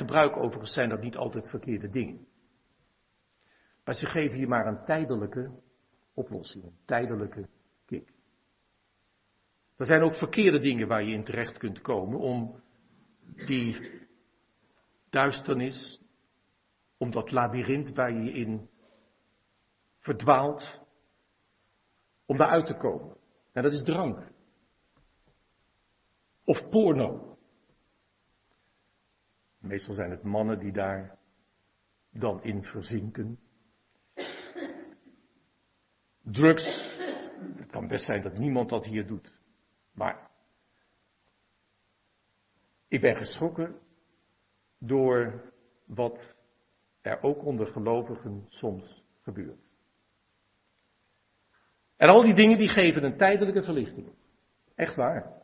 gebruik overigens zijn dat niet altijd verkeerde dingen. Maar ze geven je maar een tijdelijke oplossing, een tijdelijke kick. Er zijn ook verkeerde dingen waar je in terecht kunt komen om die duisternis, om dat labyrint waar je in verdwaalt, om daaruit te komen. En dat is drank. Of porno. Meestal zijn het mannen die daar dan in verzinken. Drugs. Het kan best zijn dat niemand dat hier doet. Maar ik ben geschrokken door wat er ook onder gelovigen soms gebeurt. En al die dingen die geven een tijdelijke verlichting. Echt waar.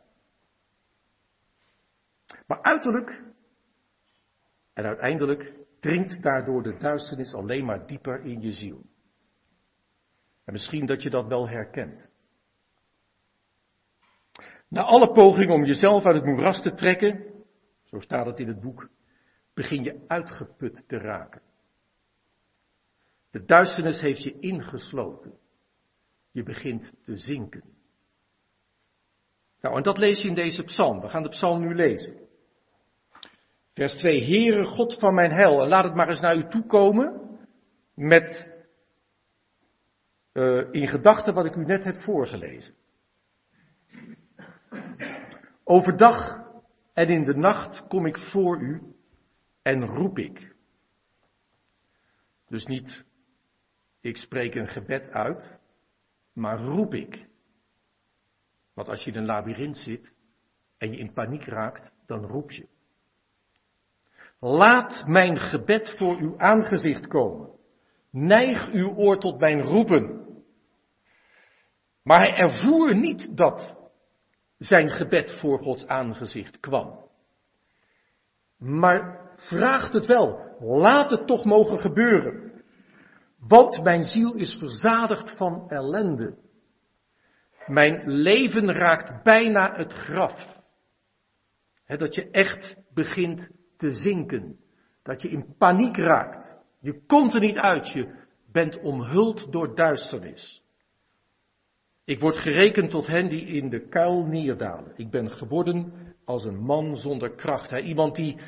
Maar uiterlijk en uiteindelijk dringt daardoor de duisternis alleen maar dieper in je ziel. En misschien dat je dat wel herkent. Na alle pogingen om jezelf uit het moeras te trekken, zo staat het in het boek, begin je uitgeput te raken. De duisternis heeft je ingesloten. Je begint te zinken. Nou, en dat lees je in deze psalm. We gaan de psalm nu lezen. Vers 2. Heere God van mijn hel. En laat het maar eens naar u toekomen met uh, in gedachten wat ik u net heb voorgelezen. Overdag en in de nacht kom ik voor u en roep ik. Dus niet ik spreek een gebed uit, maar roep ik. Want als je in een labyrint zit en je in paniek raakt, dan roep je. Laat mijn gebed voor uw aangezicht komen. Neig uw oor tot mijn roepen. Maar hij ervoer niet dat zijn gebed voor Gods aangezicht kwam. Maar vraagt het wel. Laat het toch mogen gebeuren. Want mijn ziel is verzadigd van ellende. Mijn leven raakt bijna het graf. dat je echt begint te zinken. Dat je in paniek raakt. Je komt er niet uit. Je bent omhuld door duisternis. Ik word gerekend tot hen die in de kuil neerdalen. Ik ben geworden als een man zonder kracht. Iemand die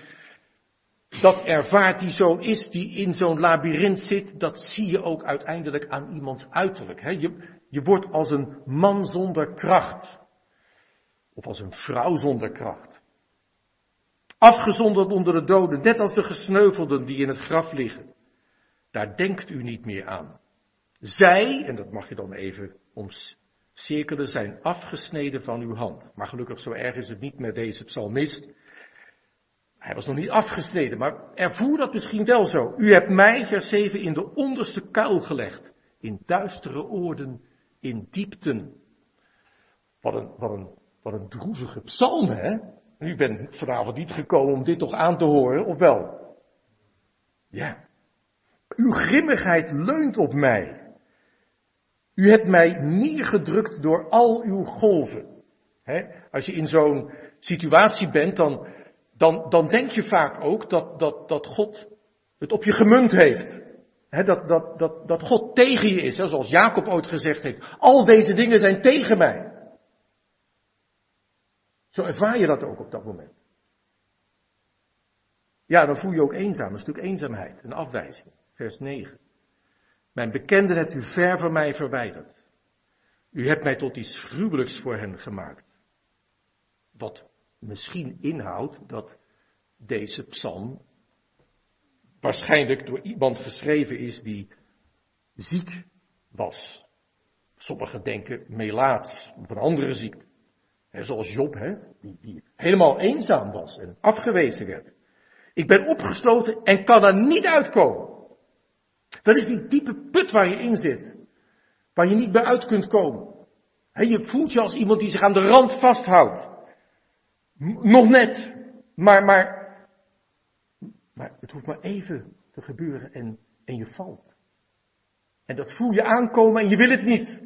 dat ervaart, die zo is, die in zo'n labyrint zit, dat zie je ook uiteindelijk aan iemands uiterlijk. Je, je wordt als een man zonder kracht. Of als een vrouw zonder kracht. Afgezonderd onder de doden, net als de gesneuvelden die in het graf liggen. Daar denkt u niet meer aan. Zij, en dat mag je dan even omcirkelen, zijn afgesneden van uw hand. Maar gelukkig zo erg is het niet met deze psalmist. Hij was nog niet afgesneden, maar ervoer dat misschien wel zo. U hebt mij, vers 7, in de onderste kuil gelegd. In duistere oorden, in diepten. Wat een, wat een, wat een droevige psalm, hè? U bent vanavond niet gekomen om dit toch aan te horen, of wel? Ja. Uw grimmigheid leunt op mij. U hebt mij neergedrukt door al uw golven. Als je in zo'n situatie bent, dan, dan, dan denk je vaak ook dat, dat, dat God het op je gemunt heeft. dat, dat, dat, dat God tegen je is, zoals Jacob ooit gezegd heeft. Al deze dingen zijn tegen mij. Zo ervaar je dat ook op dat moment. Ja, dan voel je ook eenzaam, een stuk eenzaamheid, een afwijzing. Vers 9. Mijn bekenden hebt u ver van mij verwijderd. U hebt mij tot iets gruwelijks voor hen gemaakt. Wat misschien inhoudt dat deze psalm waarschijnlijk door iemand geschreven is die ziek was. Sommigen denken melaats of een andere ziekte. He, zoals Job, he, die, die helemaal eenzaam was en afgewezen werd. Ik ben opgesloten en kan er niet uitkomen. Dat is die diepe put waar je in zit. Waar je niet meer uit kunt komen. Je voelt je als iemand die zich aan de rand vasthoudt. Nog net. Maar, maar, maar het hoeft maar even te gebeuren en, en je valt. En dat voel je aankomen en je wil het niet.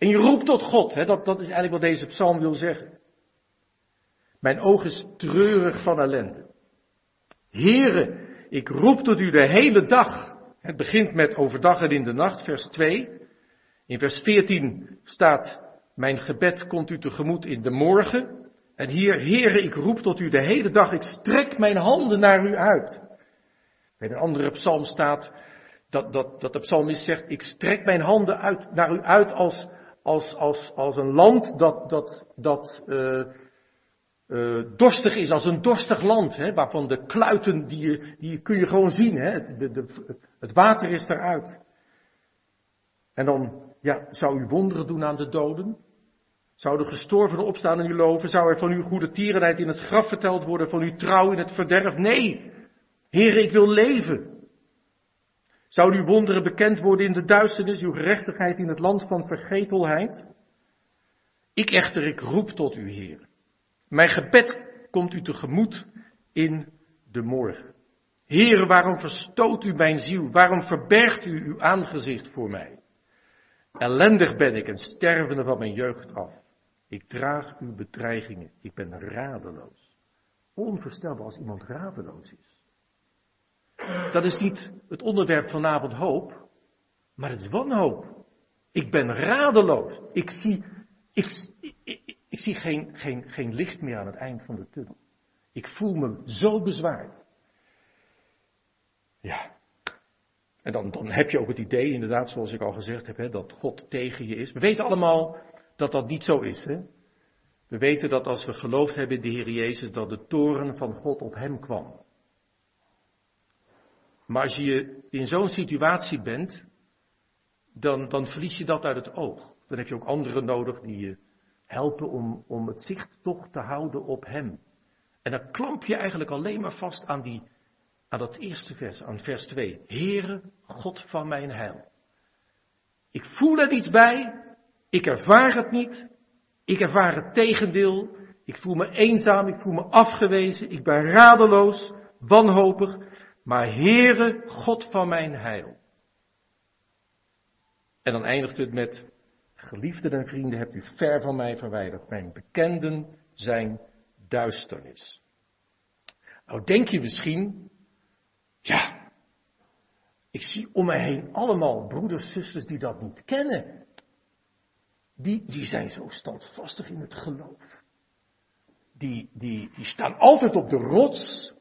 En je roept tot God. Hè? Dat, dat is eigenlijk wat deze psalm wil zeggen. Mijn oog is treurig van ellende. Here, ik roep tot u de hele dag. Het begint met overdag en in de nacht, vers 2. In vers 14 staat, mijn gebed komt u tegemoet in de morgen. En hier, Heere, ik roep tot u de hele dag, ik strek mijn handen naar u uit. Bij een andere psalm staat dat, dat, dat de psalmist zegt, ik strek mijn handen uit, naar u uit als, als, als, als een land dat, dat, dat uh, uh, dorstig is, als een dorstig land, hè, waarvan de kluiten, die, die kun je gewoon zien, hè, het, de, de, het water is eruit. En dan ja, zou u wonderen doen aan de doden? Zou de gestorvenen opstaan en u loven? Zou er van uw goede tierenheid in het graf verteld worden, van uw trouw in het verderf? Nee, Heer, ik wil leven. Zou uw wonderen bekend worden in de duisternis, uw gerechtigheid in het land van vergetelheid? Ik echter, ik roep tot u, Heer. Mijn gebed komt u tegemoet in de morgen. Heer, waarom verstoot u mijn ziel? Waarom verbergt u uw aangezicht voor mij? Ellendig ben ik en stervende van mijn jeugd af. Ik draag uw bedreigingen. Ik ben radeloos. Onvoorstelbaar als iemand radeloos is. Dat is niet het onderwerp vanavond hoop, maar het is wanhoop. Ik ben radeloos. Ik zie, ik, ik, zie geen, geen, geen licht meer aan het eind van de tunnel. Ik voel me zo bezwaard. Ja. En dan, dan heb je ook het idee, inderdaad, zoals ik al gezegd heb, hè, dat God tegen je is. We weten allemaal dat dat niet zo is. Hè? We weten dat als we geloofd hebben in de Heer Jezus, dat de toren van God op hem kwam. Maar als je in zo'n situatie bent, dan, dan verlies je dat uit het oog. Dan heb je ook anderen nodig die je helpen om, om het zicht toch te houden op Hem. En dan klamp je eigenlijk alleen maar vast aan, die, aan dat eerste vers, aan vers 2. Heere, God van mijn heil. Ik voel er iets bij, ik ervaar het niet, ik ervaar het tegendeel, ik voel me eenzaam, ik voel me afgewezen, ik ben radeloos, wanhopig, maar Heere, God van mijn heil. En dan eindigt het met, geliefden en vrienden, hebt u ver van mij verwijderd. Mijn bekenden zijn duisternis. Nou denk je misschien, ja, ik zie om mij heen allemaal broeders, zusters die dat niet kennen. Die, die zijn zo standvastig in het geloof. Die, die, die staan altijd op de rots.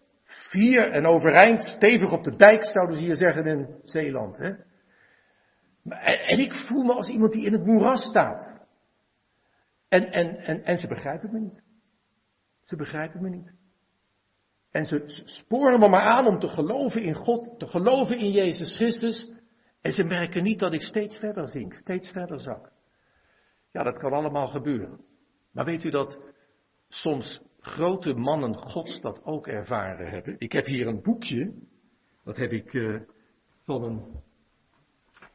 Vier en overeind, stevig op de dijk, zouden ze hier zeggen in Zeeland. Hè? En ik voel me als iemand die in het moeras staat. En, en, en, en ze begrijpen me niet. Ze begrijpen me niet. En ze sporen me maar aan om te geloven in God, te geloven in Jezus Christus. En ze merken niet dat ik steeds verder zink, steeds verder zak. Ja, dat kan allemaal gebeuren. Maar weet u dat soms grote mannen Gods dat ook ervaren hebben. Ik heb hier een boekje, dat heb ik uh, van een,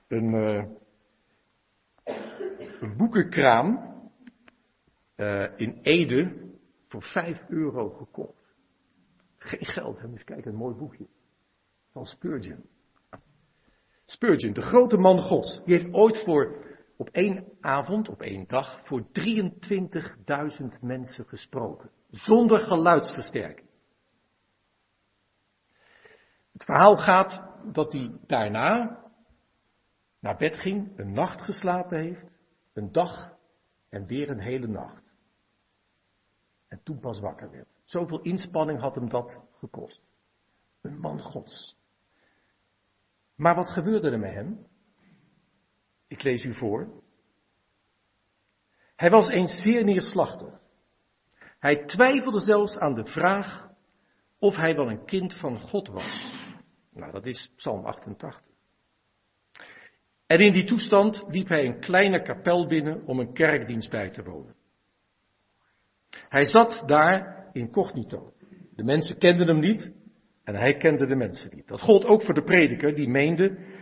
een, uh, een boekenkraam uh, in Ede voor 5 euro gekocht. Geen geld, hè? eens kijken, een mooi boekje. Van Spurgeon. Spurgeon, de grote man Gods, die heeft ooit voor op één avond, op één dag, voor 23.000 mensen gesproken. Zonder geluidsversterking. Het verhaal gaat dat hij daarna naar bed ging, een nacht geslapen heeft, een dag en weer een hele nacht. En toen pas wakker werd. Zoveel inspanning had hem dat gekost. Een man gods. Maar wat gebeurde er met hem? Ik lees u voor. Hij was eens zeer neerslachtig. Hij twijfelde zelfs aan de vraag of hij wel een kind van God was. Nou, dat is Psalm 88. En in die toestand liep hij een kleine kapel binnen om een kerkdienst bij te wonen. Hij zat daar incognito. De mensen kenden hem niet en hij kende de mensen niet. Dat gold ook voor de prediker die meende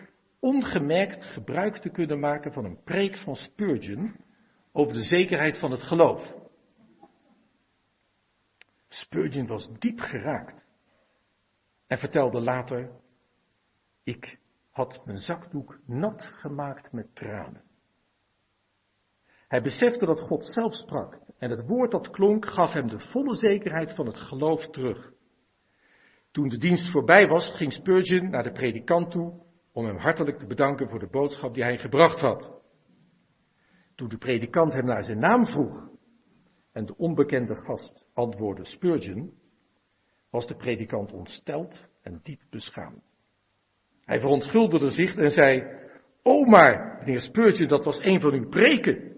ongemerkt gebruik te kunnen maken van een preek van Spurgeon over de zekerheid van het geloof. Spurgeon was diep geraakt en vertelde later, ik had mijn zakdoek nat gemaakt met tranen. Hij besefte dat God zelf sprak en het woord dat klonk gaf hem de volle zekerheid van het geloof terug. Toen de dienst voorbij was, ging Spurgeon naar de predikant toe om hem hartelijk te bedanken voor de boodschap die hij gebracht had. Toen de predikant hem naar zijn naam vroeg en de onbekende gast antwoordde Spurgeon, was de predikant ontsteld en diep beschaamd. Hij verontschuldigde zich en zei, O maar, meneer Spurgeon, dat was een van uw preken.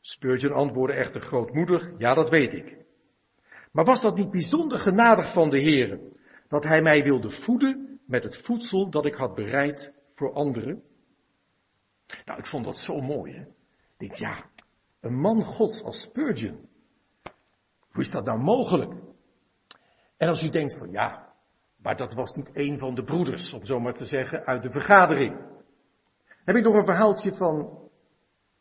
Spurgeon antwoordde echter grootmoedig, ja dat weet ik. Maar was dat niet bijzonder genadig van de Heer, dat hij mij wilde voeden met het voedsel dat ik had bereid voor anderen? Nou, ik vond dat zo mooi. Hè? Ik denk, ja, een man gods als Spurgeon. Hoe is dat nou mogelijk? En als u denkt van ja, maar dat was niet een van de broeders, om zo maar te zeggen, uit de vergadering. Heb ik nog een verhaaltje van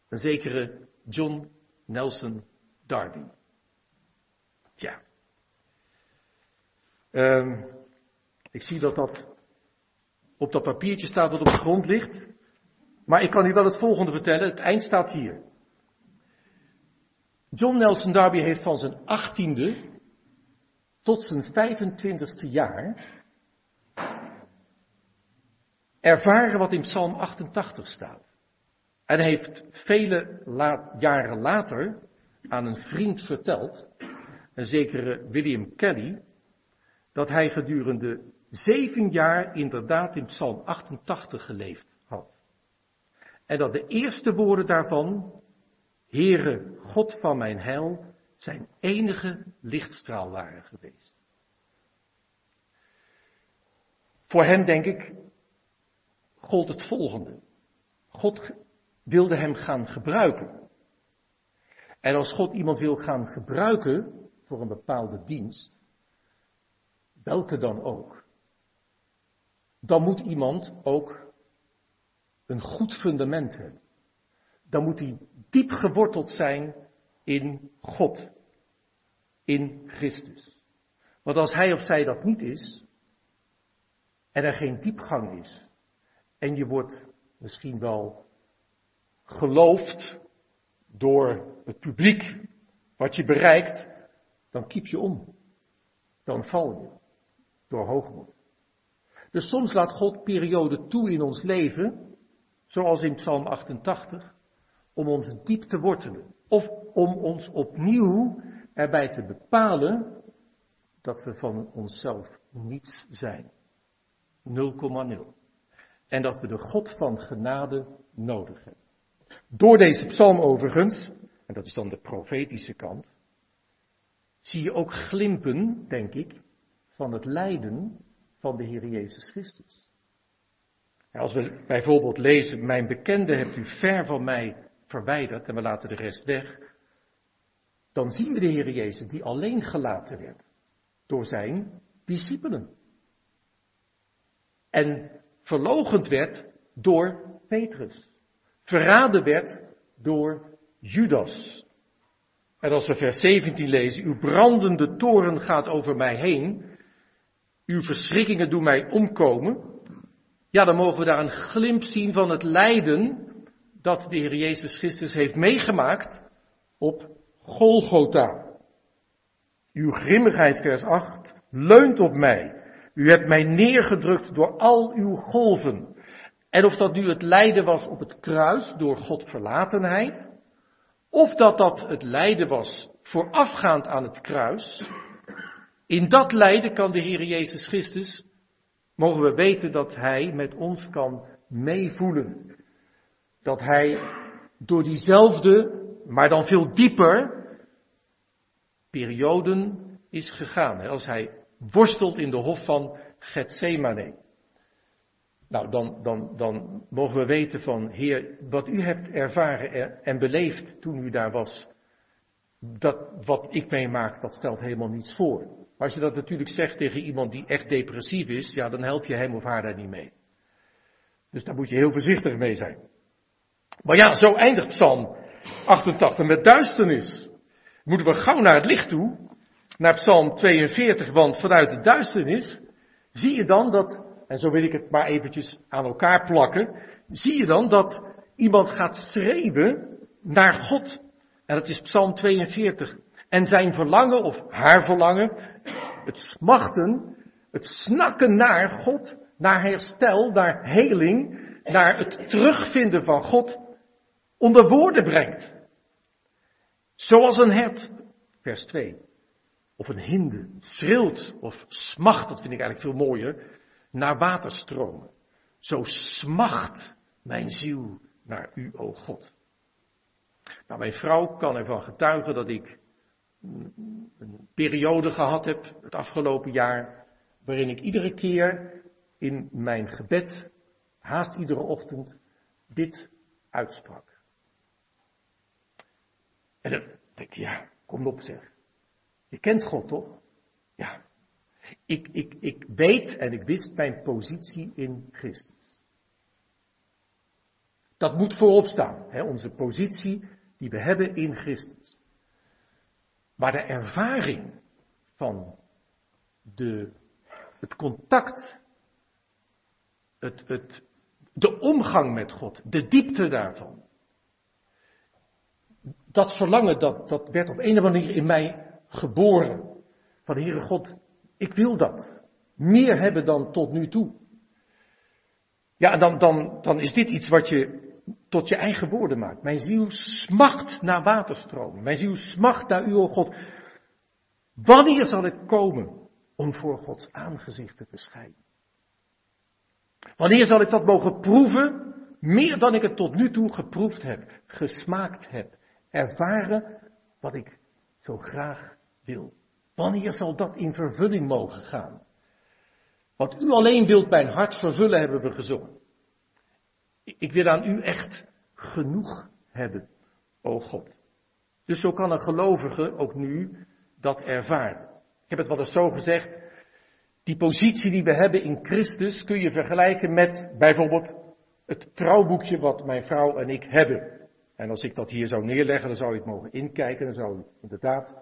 een zekere John Nelson Darby. Tja. Um, ik zie dat dat op dat papiertje staat dat op de grond ligt. Maar ik kan u wel het volgende vertellen. Het eind staat hier. John Nelson Darby heeft van zijn achttiende tot zijn 25ste jaar ervaren wat in Psalm 88 staat. En heeft vele jaren later aan een vriend verteld, een zekere William Kelly, dat hij gedurende zeven jaar inderdaad in Psalm 88 geleefd had. En dat de eerste woorden daarvan, Heere God van mijn heil, zijn enige lichtstraal waren geweest. Voor hem denk ik, gold het volgende. God wilde hem gaan gebruiken. En als God iemand wil gaan gebruiken voor een bepaalde dienst, welke dan ook, dan moet iemand ook een goed fundament hebben. Dan moet hij diep geworteld zijn in God, in Christus. Want als hij of zij dat niet is, en er geen diepgang is, en je wordt misschien wel geloofd door het publiek wat je bereikt, dan kiep je om. Dan val je door hoogmoed. Dus soms laat God perioden toe in ons leven, zoals in Psalm 88, om ons diep te wortelen. Of om ons opnieuw erbij te bepalen dat we van onszelf niets zijn. 0,0. En dat we de God van genade nodig hebben. Door deze psalm overigens, en dat is dan de profetische kant, zie je ook glimpen, denk ik, van het lijden van de Heer Jezus Christus. Als we bijvoorbeeld lezen, mijn bekende hebt u ver van mij verwijderd en we laten de rest weg, dan zien we de Heer Jezus die alleen gelaten werd door zijn discipelen. En verlogend werd door Petrus. Verraden werd door Judas. En als we vers 17 lezen, uw brandende toren gaat over mij heen, uw verschrikkingen doen mij omkomen, ja, dan mogen we daar een glimp zien van het lijden dat de Heer Jezus Christus heeft meegemaakt op Golgotha. Uw grimmigheid, vers 8, leunt op mij. U hebt mij neergedrukt door al uw golven. En of dat nu het lijden was op het kruis door Godverlatenheid, of dat dat het lijden was voorafgaand aan het kruis, in dat lijden kan de Heer Jezus Christus, mogen we weten dat Hij met ons kan meevoelen. Dat Hij door diezelfde, maar dan veel dieper, perioden is gegaan. Als Hij worstelt in de hof van Gethsemane. Nou, dan, dan, dan mogen we weten van, Heer, wat u hebt ervaren en beleefd toen u daar was, dat wat ik meemaak, dat stelt helemaal niets voor. Maar als je dat natuurlijk zegt tegen iemand die echt depressief is, ja, dan help je hem of haar daar niet mee. Dus daar moet je heel voorzichtig mee zijn. Maar ja, zo eindigt Psalm 88 met duisternis. Moeten we gauw naar het licht toe, naar Psalm 42, want vanuit de duisternis zie je dan dat, en zo wil ik het maar eventjes aan elkaar plakken, zie je dan dat iemand gaat schreeuwen naar God. En dat is Psalm 42. En zijn verlangen, of haar verlangen, het smachten Het snakken naar God, naar herstel, naar heling, naar het terugvinden van God, onder woorden brengt. Zoals een hert, vers 2, of een hinde, schreeuwt of smacht, dat vind ik eigenlijk veel mooier, naar waterstromen. Zo smacht mijn ziel naar u, o God. Nou, mijn vrouw kan ervan getuigen dat ik een periode gehad heb, het afgelopen jaar, waarin ik iedere keer in mijn gebed, haast iedere ochtend, dit uitsprak. En dan denk ik, ja, kom op zeg. Je kent God toch? Ja. Ik, ik, ik weet en ik wist mijn positie in Christus. Dat moet voorop staan, hè, onze positie die we hebben in Christus. Maar de ervaring van de, het contact, het, het, de omgang met God, de diepte daarvan. Dat verlangen, dat, dat werd op een of andere manier in mij geboren. Van Heere God, ik wil dat. Meer hebben dan tot nu toe. Ja, en dan, dan, dan is dit iets wat je tot je eigen woorden maakt. Mijn ziel smacht naar waterstromen. Mijn ziel smacht naar u, o God. Wanneer zal ik komen om voor Gods aangezicht te verschijnen? Wanneer zal ik dat mogen proeven? Meer dan ik het tot nu toe geproefd heb, gesmaakt heb, ervaren wat ik zo graag wil. Wanneer zal dat in vervulling mogen gaan? Wat u alleen wilt mijn hart vervullen, hebben we gezongen. Ik wil aan u echt genoeg hebben, o God. Dus zo kan een gelovige ook nu dat ervaren. Ik heb het wel eens zo gezegd. Die positie die we hebben in Christus kun je vergelijken met bijvoorbeeld het trouwboekje wat mijn vrouw en ik hebben. En als ik dat hier zou neerleggen, dan zou je het mogen inkijken. Dan zou je inderdaad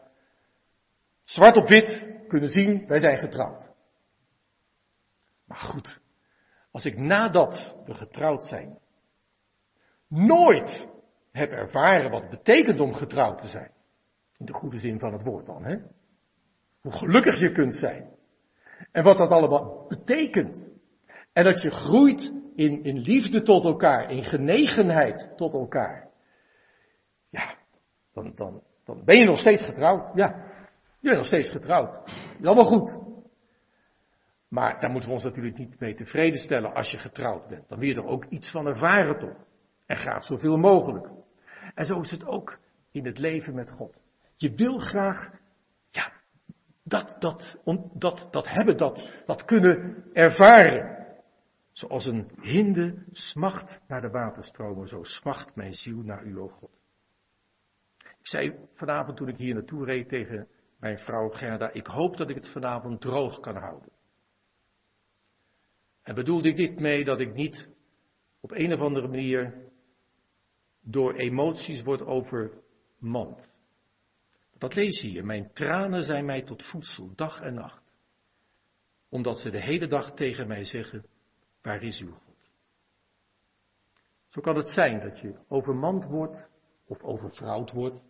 zwart op wit kunnen zien, wij zijn getrouwd. Maar goed, als ik nadat we getrouwd zijn, nooit heb ervaren wat het betekent om getrouwd te zijn. In de goede zin van het woord dan, hè? Hoe gelukkig je kunt zijn. En wat dat allemaal betekent. En dat je groeit in, in liefde tot elkaar, in genegenheid tot elkaar. Ja, dan, dan, dan ben je nog steeds getrouwd. Ja, je bent nog steeds getrouwd. Dat is allemaal goed. Maar daar moeten we ons natuurlijk niet mee tevreden stellen als je getrouwd bent. Dan wil je er ook iets van ervaren toch. En graag zoveel mogelijk. En zo is het ook in het leven met God. Je wil graag, ja, dat, dat, dat, dat hebben, dat, dat kunnen ervaren. Zoals een hinde smacht naar de waterstromen, zo smacht mijn ziel naar u, o God. Ik zei vanavond toen ik hier naartoe reed tegen mijn vrouw Gerda, ik hoop dat ik het vanavond droog kan houden. En bedoelde ik dit mee dat ik niet op een of andere manier door emoties word overmand. Dat lees je hier. Mijn tranen zijn mij tot voedsel, dag en nacht. Omdat ze de hele dag tegen mij zeggen, waar is uw God? Zo kan het zijn dat je overmand wordt of overvrouwd wordt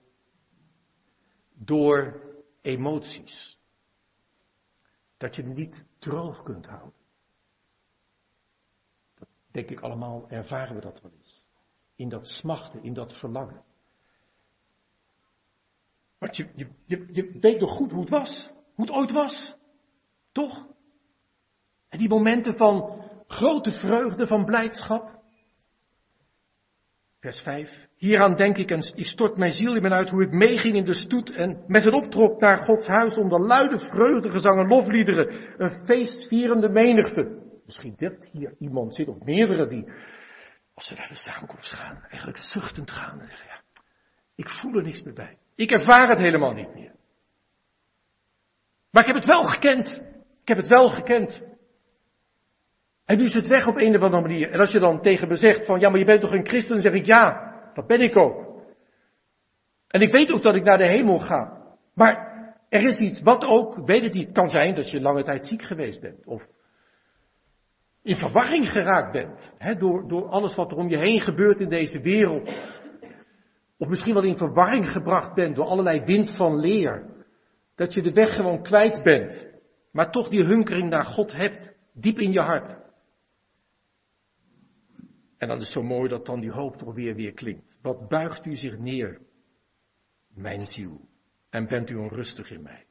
door emoties. Dat je niet droog kunt houden. Denk ik allemaal, ervaren we dat wel eens. In dat smachten, in dat verlangen. Want je, je, je, je weet nog goed hoe het was. Hoe het ooit was. Toch? En die momenten van grote vreugde, van blijdschap. Vers 5. Hieraan denk ik en ik stort mijn ziel in me uit hoe ik meeging in de stoet en met het optrok naar Gods huis onder luide vreugdegezangen, lofliederen, een feestvierende menigte. Misschien dit hier iemand zit of meerdere die, als ze naar de samenkomst gaan, eigenlijk zuchtend gaan en zeggen, ja, ik voel er niks meer bij. Ik ervaar het helemaal niet meer. Maar ik heb het wel gekend. Ik heb het wel gekend. En nu is het weg op een of andere manier. En als je dan tegen me zegt van, ja, maar je bent toch een christen? Dan zeg ik, ja, dat ben ik ook. En ik weet ook dat ik naar de hemel ga. Maar er is iets, wat ook, weet het niet, het kan zijn dat je lange tijd ziek geweest bent. Of in verwarring geraakt bent. Hè, door, door alles wat er om je heen gebeurt in deze wereld. Of misschien wel in verwarring gebracht bent door allerlei wind van leer. Dat je de weg gewoon kwijt bent. maar toch die hunkering naar God hebt, diep in je hart. En dan is het zo mooi dat dan die hoop toch weer weer klinkt. Wat buigt u zich neer, mijn ziel, en bent u onrustig in mij.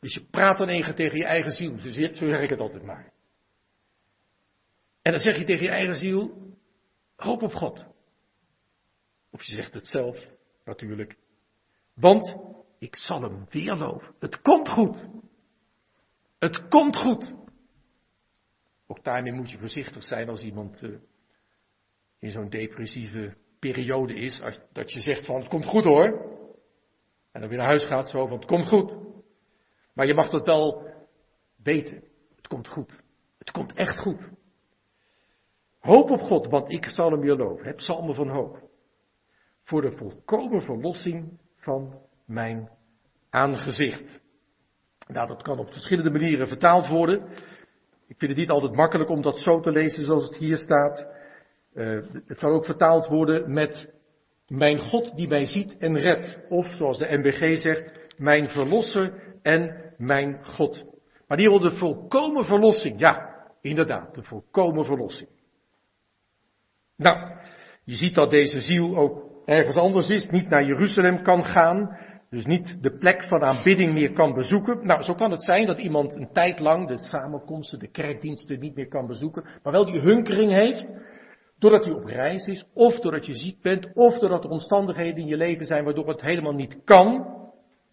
Dus je praat dan even tegen je eigen ziel, zo zeg ik het altijd maar. En dan zeg je tegen je eigen ziel, hoop op God. Of je zegt het zelf, natuurlijk. Want ik zal hem weer. Het komt goed. Het komt goed. Ook daarmee moet je voorzichtig zijn als iemand uh, in zo'n depressieve periode is. Dat je zegt van het komt goed hoor. En dan weer naar huis gaat zo van het komt goed. Maar je mag dat wel weten. Het komt goed. Het komt echt goed. Hoop op God, want ik zal hem weer loven. Het psalmen van hoop. Voor de volkomen verlossing van mijn aangezicht. Nou, dat kan op verschillende manieren vertaald worden. Ik vind het niet altijd makkelijk om dat zo te lezen zoals het hier staat. Uh, het kan ook vertaald worden met mijn God die mij ziet en redt. Of zoals de MBG zegt, mijn verlosser en mijn God. Maar hier wordt de volkomen verlossing. Ja, inderdaad, de volkomen verlossing. Nou, je ziet dat deze ziel ook ergens anders is, niet naar Jeruzalem kan gaan, dus niet de plek van aanbidding meer kan bezoeken. Nou, zo kan het zijn dat iemand een tijd lang de samenkomsten, de kerkdiensten niet meer kan bezoeken, maar wel die hunkering heeft, doordat hij op reis is, of doordat je ziek bent, of doordat er omstandigheden in je leven zijn waardoor het helemaal niet kan.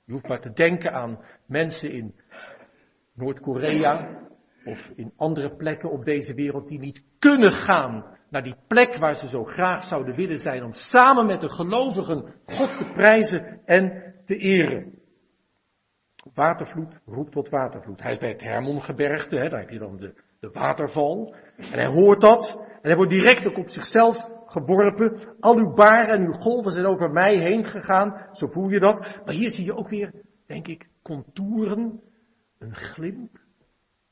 Je hoeft maar te denken aan mensen in Noord-Korea of in andere plekken op deze wereld die niet kunnen gaan naar die plek waar ze zo graag zouden willen zijn om samen met de gelovigen God te prijzen en te eren. Watervloed roept tot watervloed. Hij is bij het Hermongebergte, hè, daar heb je dan de, de waterval. En hij hoort dat en hij wordt direct ook op zichzelf geworpen. Al uw baren en uw golven zijn over mij heen gegaan, zo voel je dat. Maar hier zie je ook weer, denk ik, contouren, een glimp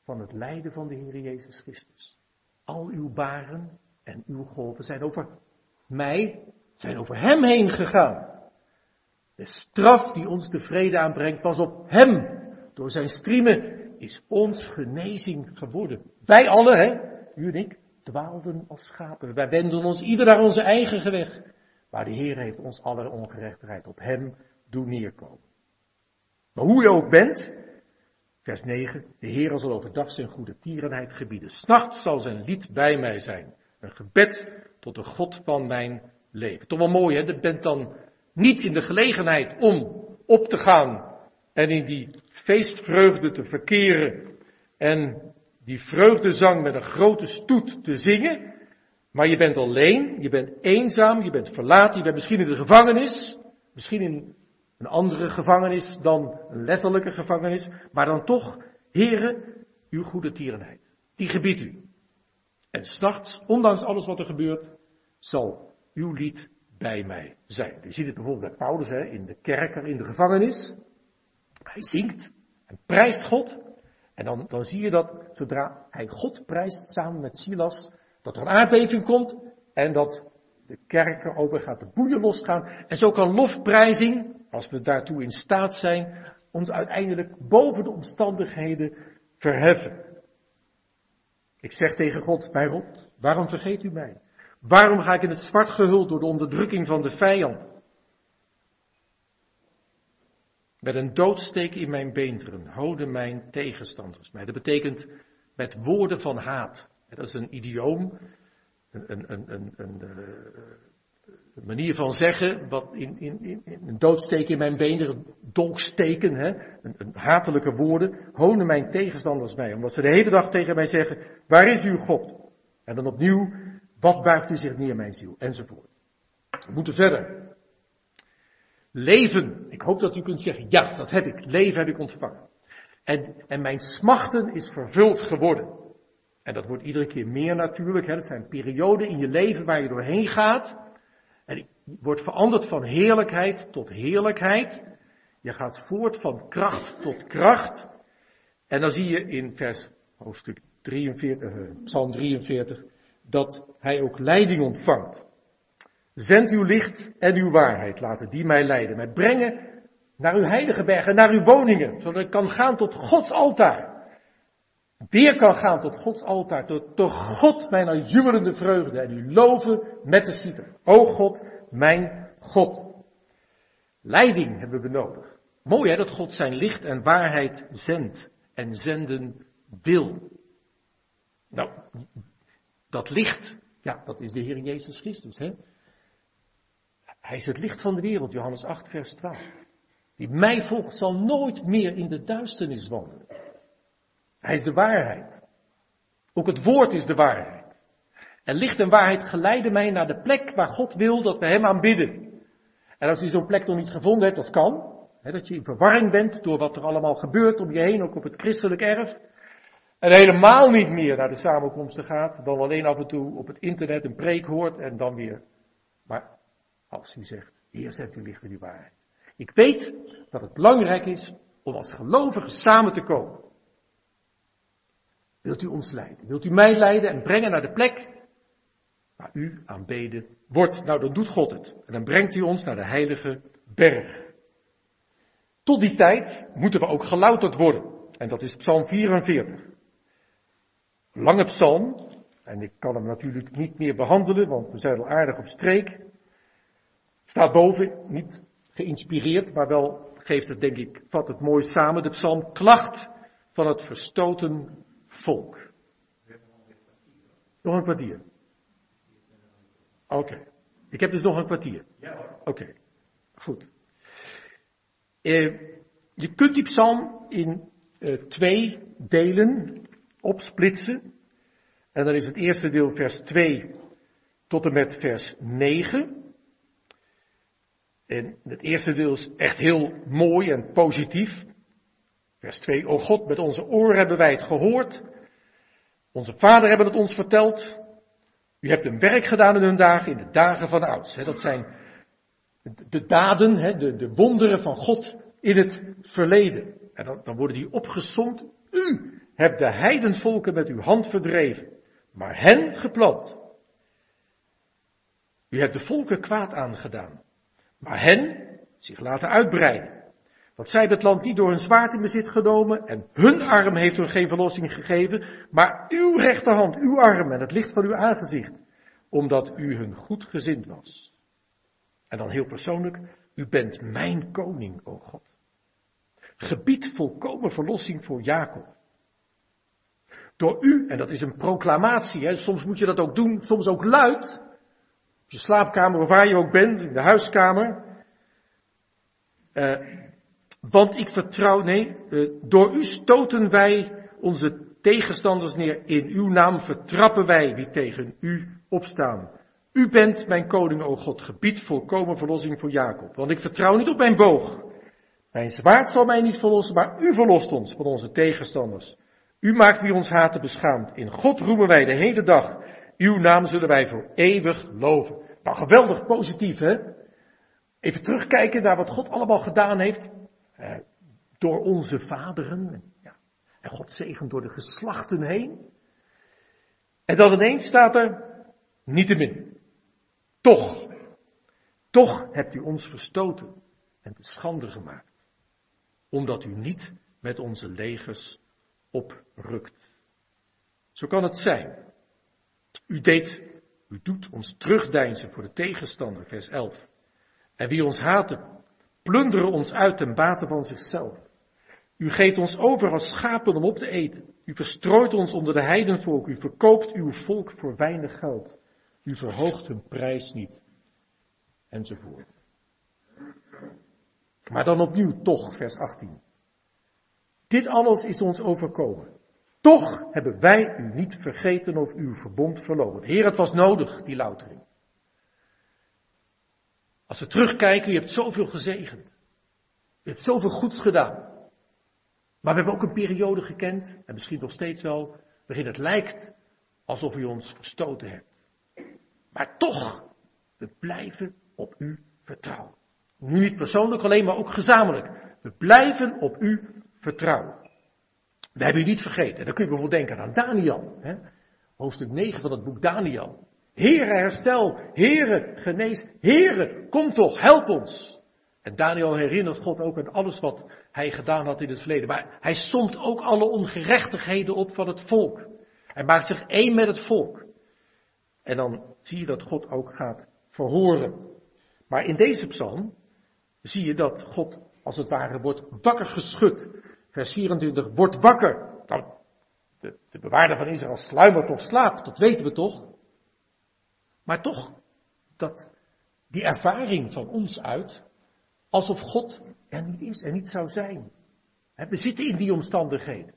van het lijden van de Heer Jezus Christus. Al uw baren en uw golven zijn over mij, zijn over hem heen gegaan. De straf die ons de vrede aanbrengt was op hem. Door zijn striemen is ons genezing geworden. Wij alle, hè, u en ik, dwaalden als schapen. Wij wenden ons ieder naar onze eigen weg. Maar de Heer heeft ons aller ongerechtigheid op hem doen neerkomen. Maar hoe je ook bent, vers 9, de Heer zal overdag zijn goede tierenheid gebieden. S'nachts zal zijn lied bij mij zijn. Een gebed tot de God van mijn leven. Toch wel mooi, hè? Je bent dan niet in de gelegenheid om op te gaan en in die feestvreugde te verkeren en die vreugdezang met een grote stoet te zingen. Maar je bent alleen, je bent eenzaam, je bent verlaten, je bent misschien in de gevangenis, misschien in een andere gevangenis dan een letterlijke gevangenis, maar dan toch, heren, uw goede tierenheid. Die gebiedt u. En s'nachts, ondanks alles wat er gebeurt, zal uw lied bij mij zijn. Je ziet het bijvoorbeeld bij Paulus hè, in de kerker, in de gevangenis. Hij zingt en prijst God. En dan, dan zie je dat zodra hij God prijst samen met Silas, dat er een aardbeving komt en dat de kerker open gaat, de boeien losgaan. En zo kan lofprijzing, als we daartoe in staat zijn, ons uiteindelijk boven de omstandigheden verheffen. Ik zeg tegen God, mijn God, waarom vergeet u mij? Waarom ga ik in het zwart gehuld door de onderdrukking van de vijand? Met een doodsteek in mijn beenderen houden mijn tegenstanders mij. Dat betekent met woorden van haat. Dat is een idioom, een, een, een, een, een, manier van zeggen, wat in, in, in, een doodsteek in mijn benen, dolksteken, hè, een, hatelijke woorden, honen mijn tegenstanders mij, omdat ze de hele dag tegen mij zeggen, waar is uw God? En dan opnieuw, wat buigt u zich neer, mijn ziel? Enzovoort. We moeten verder. Leven. Ik hoop dat u kunt zeggen, ja, dat heb ik. Leven heb ik ontvangen. En, en mijn smachten is vervuld geworden. En dat wordt iedere keer meer natuurlijk. Hè. Dat zijn perioden in je leven waar je doorheen gaat. Wordt veranderd van heerlijkheid tot heerlijkheid. Je gaat voort van kracht tot kracht. En dan zie je in vers hoofdstuk 43, uh, Psalm 43, dat hij ook leiding ontvangt. Zend uw licht en uw waarheid, laten die mij leiden. Mij brengen naar uw heilige bergen, naar uw woningen, zodat ik kan gaan tot Gods altaar. weer kan gaan tot Gods altaar, door, door God mijn jubelende vreugde en u loven met de citer. O God, mijn God. Leiding hebben we nodig. Mooi hè, dat God zijn licht en waarheid zendt en zenden wil. Nou, dat licht, ja, dat is de Heer Jezus Christus. Hè? Hij is het licht van de wereld, Johannes 8, vers 12. Die mij volgt zal nooit meer in de duisternis wandelen. Hij is de waarheid. Ook het woord is de waarheid. En licht en waarheid geleiden mij naar de plek waar God wil dat we Hem aanbidden. En als je zo'n plek nog niet gevonden hebt, dat kan. Hè, dat je in verwarring bent door wat er allemaal gebeurt om je heen, ook op het christelijk erf. En helemaal niet meer naar de samenkomsten gaat, dan alleen af en toe op het internet een preek hoort en dan weer. Maar als u zegt, Heer zet u licht in uw waarheid. Ik weet dat het belangrijk is om als gelovigen samen te komen. Wilt u ons leiden? Wilt u mij leiden en brengen naar de plek waar u aanbeden wordt? Nou, dan doet God het. En dan brengt u ons naar de heilige berg. Tot die tijd moeten we ook gelouterd worden. En dat is Psalm 44. Lange psalm. En ik kan hem natuurlijk niet meer behandelen, want we zijn al aardig op streek. Staat boven, niet geïnspireerd, maar wel geeft het, denk ik, vat het mooi samen. De psalm klacht van het verstoten volk. Nog een kwartier. Oké. Ik heb dus nog een kwartier. Oké. Goed. Uh, je kunt die psalm in uh, twee delen opsplitsen. En dan is het eerste deel vers 2 tot en met vers 9. En het eerste deel is echt heel mooi en positief. Vers 2. O God, met onze oren hebben wij het gehoord. Onze vader hebben het ons verteld. U hebt een werk gedaan in hun dagen, in de dagen van ouds. Dat zijn de daden, de, de wonderen van God in het verleden. En dan, worden die opgezond. U hebt de heidenvolken met uw hand verdreven, maar hen geplant. U hebt de volken kwaad aangedaan, maar hen zich laten uitbreiden. Want zij het land niet door hun zwaard in bezit genomen en hun arm heeft hun geen verlossing gegeven, maar uw rechterhand, uw arm en het licht van uw aangezicht, omdat u hun goed gezind was. En dan heel persoonlijk, u bent mijn koning, o God. Gebied volkomen verlossing voor Jacob. Door u, en dat is een proclamatie, hè, soms moet je dat ook doen, soms ook luid, op je slaapkamer of waar je ook bent, in de huiskamer. Uh, want ik vertrouw, nee, uh, door u stoten wij onze tegenstanders neer. In uw naam vertrappen wij wie tegen u opstaan. U bent mijn koning, o God, gebied volkomen verlossing voor Jacob. Want ik vertrouw niet op mijn boog. Mijn zwaard zal mij niet verlossen, maar u verlost ons van onze tegenstanders. U maakt wie ons haten beschaamd. In God roemen wij de hele dag. Uw naam zullen wij voor eeuwig loven. Nou, geweldig positief, hè? Even terugkijken naar wat God allemaal gedaan heeft. Eh, door onze vaderen. Ja. En God zegent door de geslachten heen. En dan ineens staat er, niettemin. Toch, toch hebt u ons verstoten en te schande gemaakt. Omdat u niet met onze legers oprukt. Zo kan het zijn. U deed, u doet ons terugdeinzen voor de tegenstander, vers 11. En wie ons haten, plunderen ons uit ten bate van zichzelf. U geeft ons over als schapen om op te eten. U verstrooit ons onder de heidenvolk. U verkoopt uw volk voor weinig geld. U verhoogt hun prijs niet. Enzovoort. Maar dan opnieuw toch, vers 18. Dit alles is ons overkomen. Toch hebben wij u niet vergeten of uw verbond verloren. Heer, het was nodig, die loutering. Als we terugkijken, je hebt zoveel gezegend. Je hebt zoveel goeds gedaan. Maar we hebben ook een periode gekend, en misschien nog steeds wel, waarin het lijkt alsof u ons verstoten hebt. Maar toch, we blijven op u vertrouwen. Nu niet persoonlijk alleen, maar ook gezamenlijk. We blijven op u vertrouwen. We hebben u niet vergeten. Dan kun je bijvoorbeeld denken aan Daniel. Hè? Hoofdstuk 9 van het boek Daniel. Heere, herstel. Heere, genees. Heere, kom toch, help ons. En Daniel herinnert God ook aan alles wat hij gedaan had in het verleden. Maar hij somt ook alle ongerechtigheden op van het volk. Hij maakt zich één met het volk. En dan zie je dat God ook gaat verhoren. Maar in deze psalm zie je dat God als het ware wordt wakker geschud. Vers 24, wordt wakker. Nou, de, de bewaarder van Israël sluimert of slaapt, dat weten we toch. Maar toch, dat die ervaring van ons uit, alsof God er niet is en niet zou zijn. We zitten in die omstandigheden.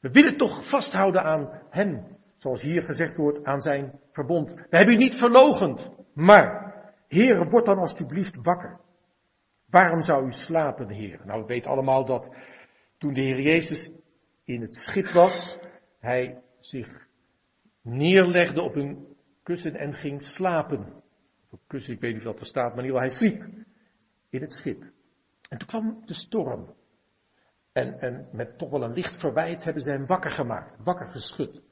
We willen toch vasthouden aan Hem, zoals hier gezegd wordt, aan zijn verbond. We hebben u niet verlogend, maar, Heere, word dan alstublieft wakker. Waarom zou u slapen, Heer? Nou, we weten allemaal dat toen de Heer Jezus in het schip was, hij zich neerlegde op een kussen en ging slapen. Kussen, ik weet niet wat er staat, maar in ieder geval, hij sliep in het schip. En toen kwam de storm. En, en met toch wel een licht verwijt hebben ze hem wakker gemaakt, wakker geschud.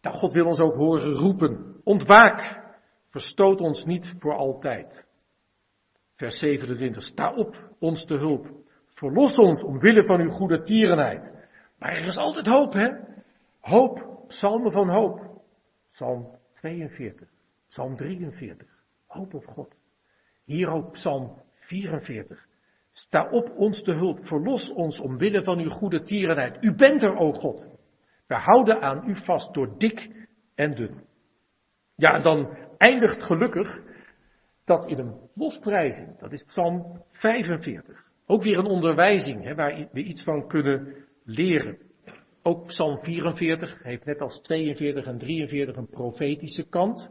Nou, God wil ons ook horen roepen. Ontwaak, verstoot ons niet voor altijd. Vers 27, sta op, ons te hulp. Verlos ons omwille van uw goede tierenheid. Maar er is altijd hoop, hè? Hoop, psalmen van hoop. Psalm 42, psalm 43, hoop op God. Hier ook psalm 44. Sta op ons te hulp, verlos ons omwille van uw goede tierenheid. U bent er, o God. We houden aan u vast door dik en dun. Ja, en dan eindigt gelukkig dat in een lofprijzing. Dat is Psalm 45. Ook weer een onderwijzing hè, waar we iets van kunnen leren. Ook Psalm 44 heeft net als 42 en 43 een profetische kant.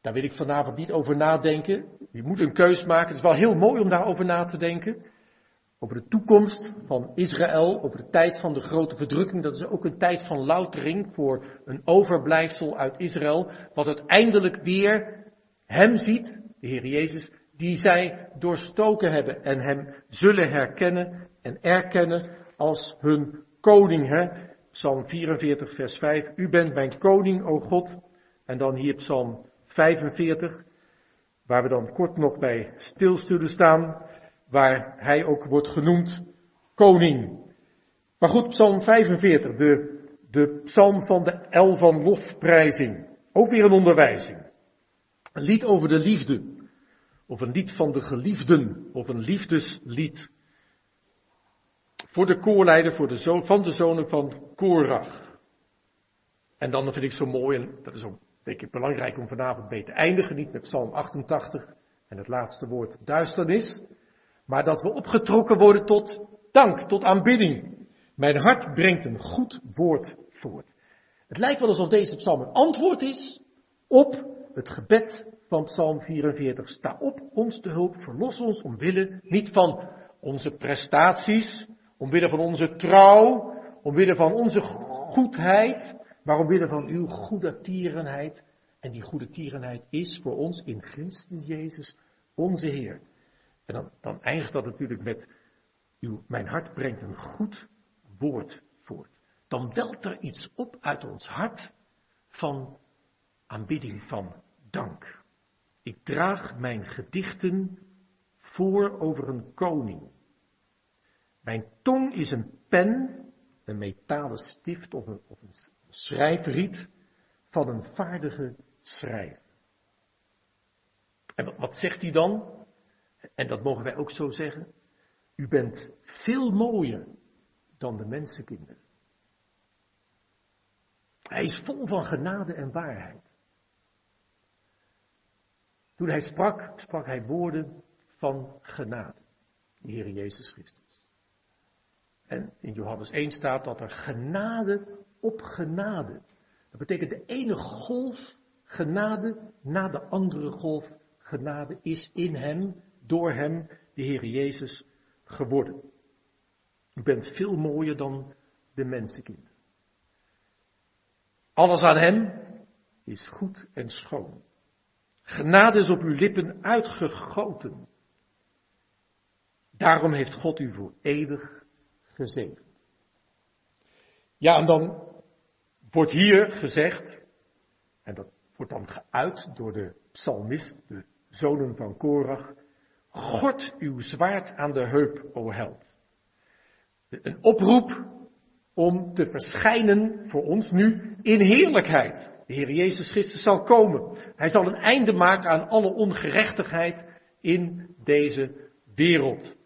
Daar wil ik vanavond niet over nadenken. Je moet een keus maken. Het is wel heel mooi om daarover na te denken. Over de toekomst van Israël, over de tijd van de grote verdrukking. Dat is ook een tijd van loutering voor een overblijfsel uit Israël. Wat uiteindelijk weer hem ziet, de Heer Jezus, die zij doorstoken hebben en hem zullen herkennen en erkennen als hun koning. Hè? Psalm 44, vers 5. U bent mijn koning, o God. En dan hier Psalm 45, waar we dan kort nog bij stil staan, waar hij ook wordt genoemd koning. Maar goed, Psalm 45, de, de psalm van de el van lofprijzing. Ook weer een onderwijzing. Een lied over de liefde. Of een lied van de geliefden. Of een liefdeslied. Voor de koorleider voor de van de zonen van Korach. En dan vind ik zo mooi, en dat is ook denk ik belangrijk om vanavond mee te eindigen. Niet met Psalm 88 en het laatste woord duisternis. Maar dat we opgetrokken worden tot dank, tot aanbidding. Mijn hart brengt een goed woord voort. Het lijkt wel alsof deze psalm een antwoord is op het gebed van Psalm 44. Sta op ons te hulp, verlos ons omwille niet van onze prestaties, omwille van onze trouw, omwille van onze goedheid, maar omwille van uw goede tierenheid. En die goede tierenheid is voor ons in Christus Jezus, onze Heer. En dan, dan eindigt dat natuurlijk met, uw, mijn hart brengt een goed woord voort. Dan welt er iets op uit ons hart van aanbidding, van dank. Ik draag mijn gedichten voor over een koning. Mijn tong is een pen, een metalen stift of een, of schrijfriet van een vaardige schrijver. En wat zegt hij dan? En dat mogen wij ook zo zeggen. U bent veel mooier dan de mensenkinderen. Hij is vol van genade en waarheid. Toen hij sprak, sprak hij woorden van genade. De Heer Jezus Christus. En in Johannes 1 staat dat er genade op genade. Dat betekent de ene golf genade na de andere golf genade is in hem, door hem, de Heer Jezus, geworden. U bent veel mooier dan de mensenkind. Alles aan hem is goed en schoon. Genade is op uw lippen uitgegoten. Daarom heeft God u voor eeuwig gezegend. Ja, en dan wordt hier gezegd, en dat wordt dan geuit door de psalmist, de zonen van Korach, Gord uw zwaard aan de heup, o held. Een oproep om te verschijnen voor ons nu in heerlijkheid. De Heer Jezus Christus zal komen. Hij zal een einde maken aan alle ongerechtigheid in deze wereld.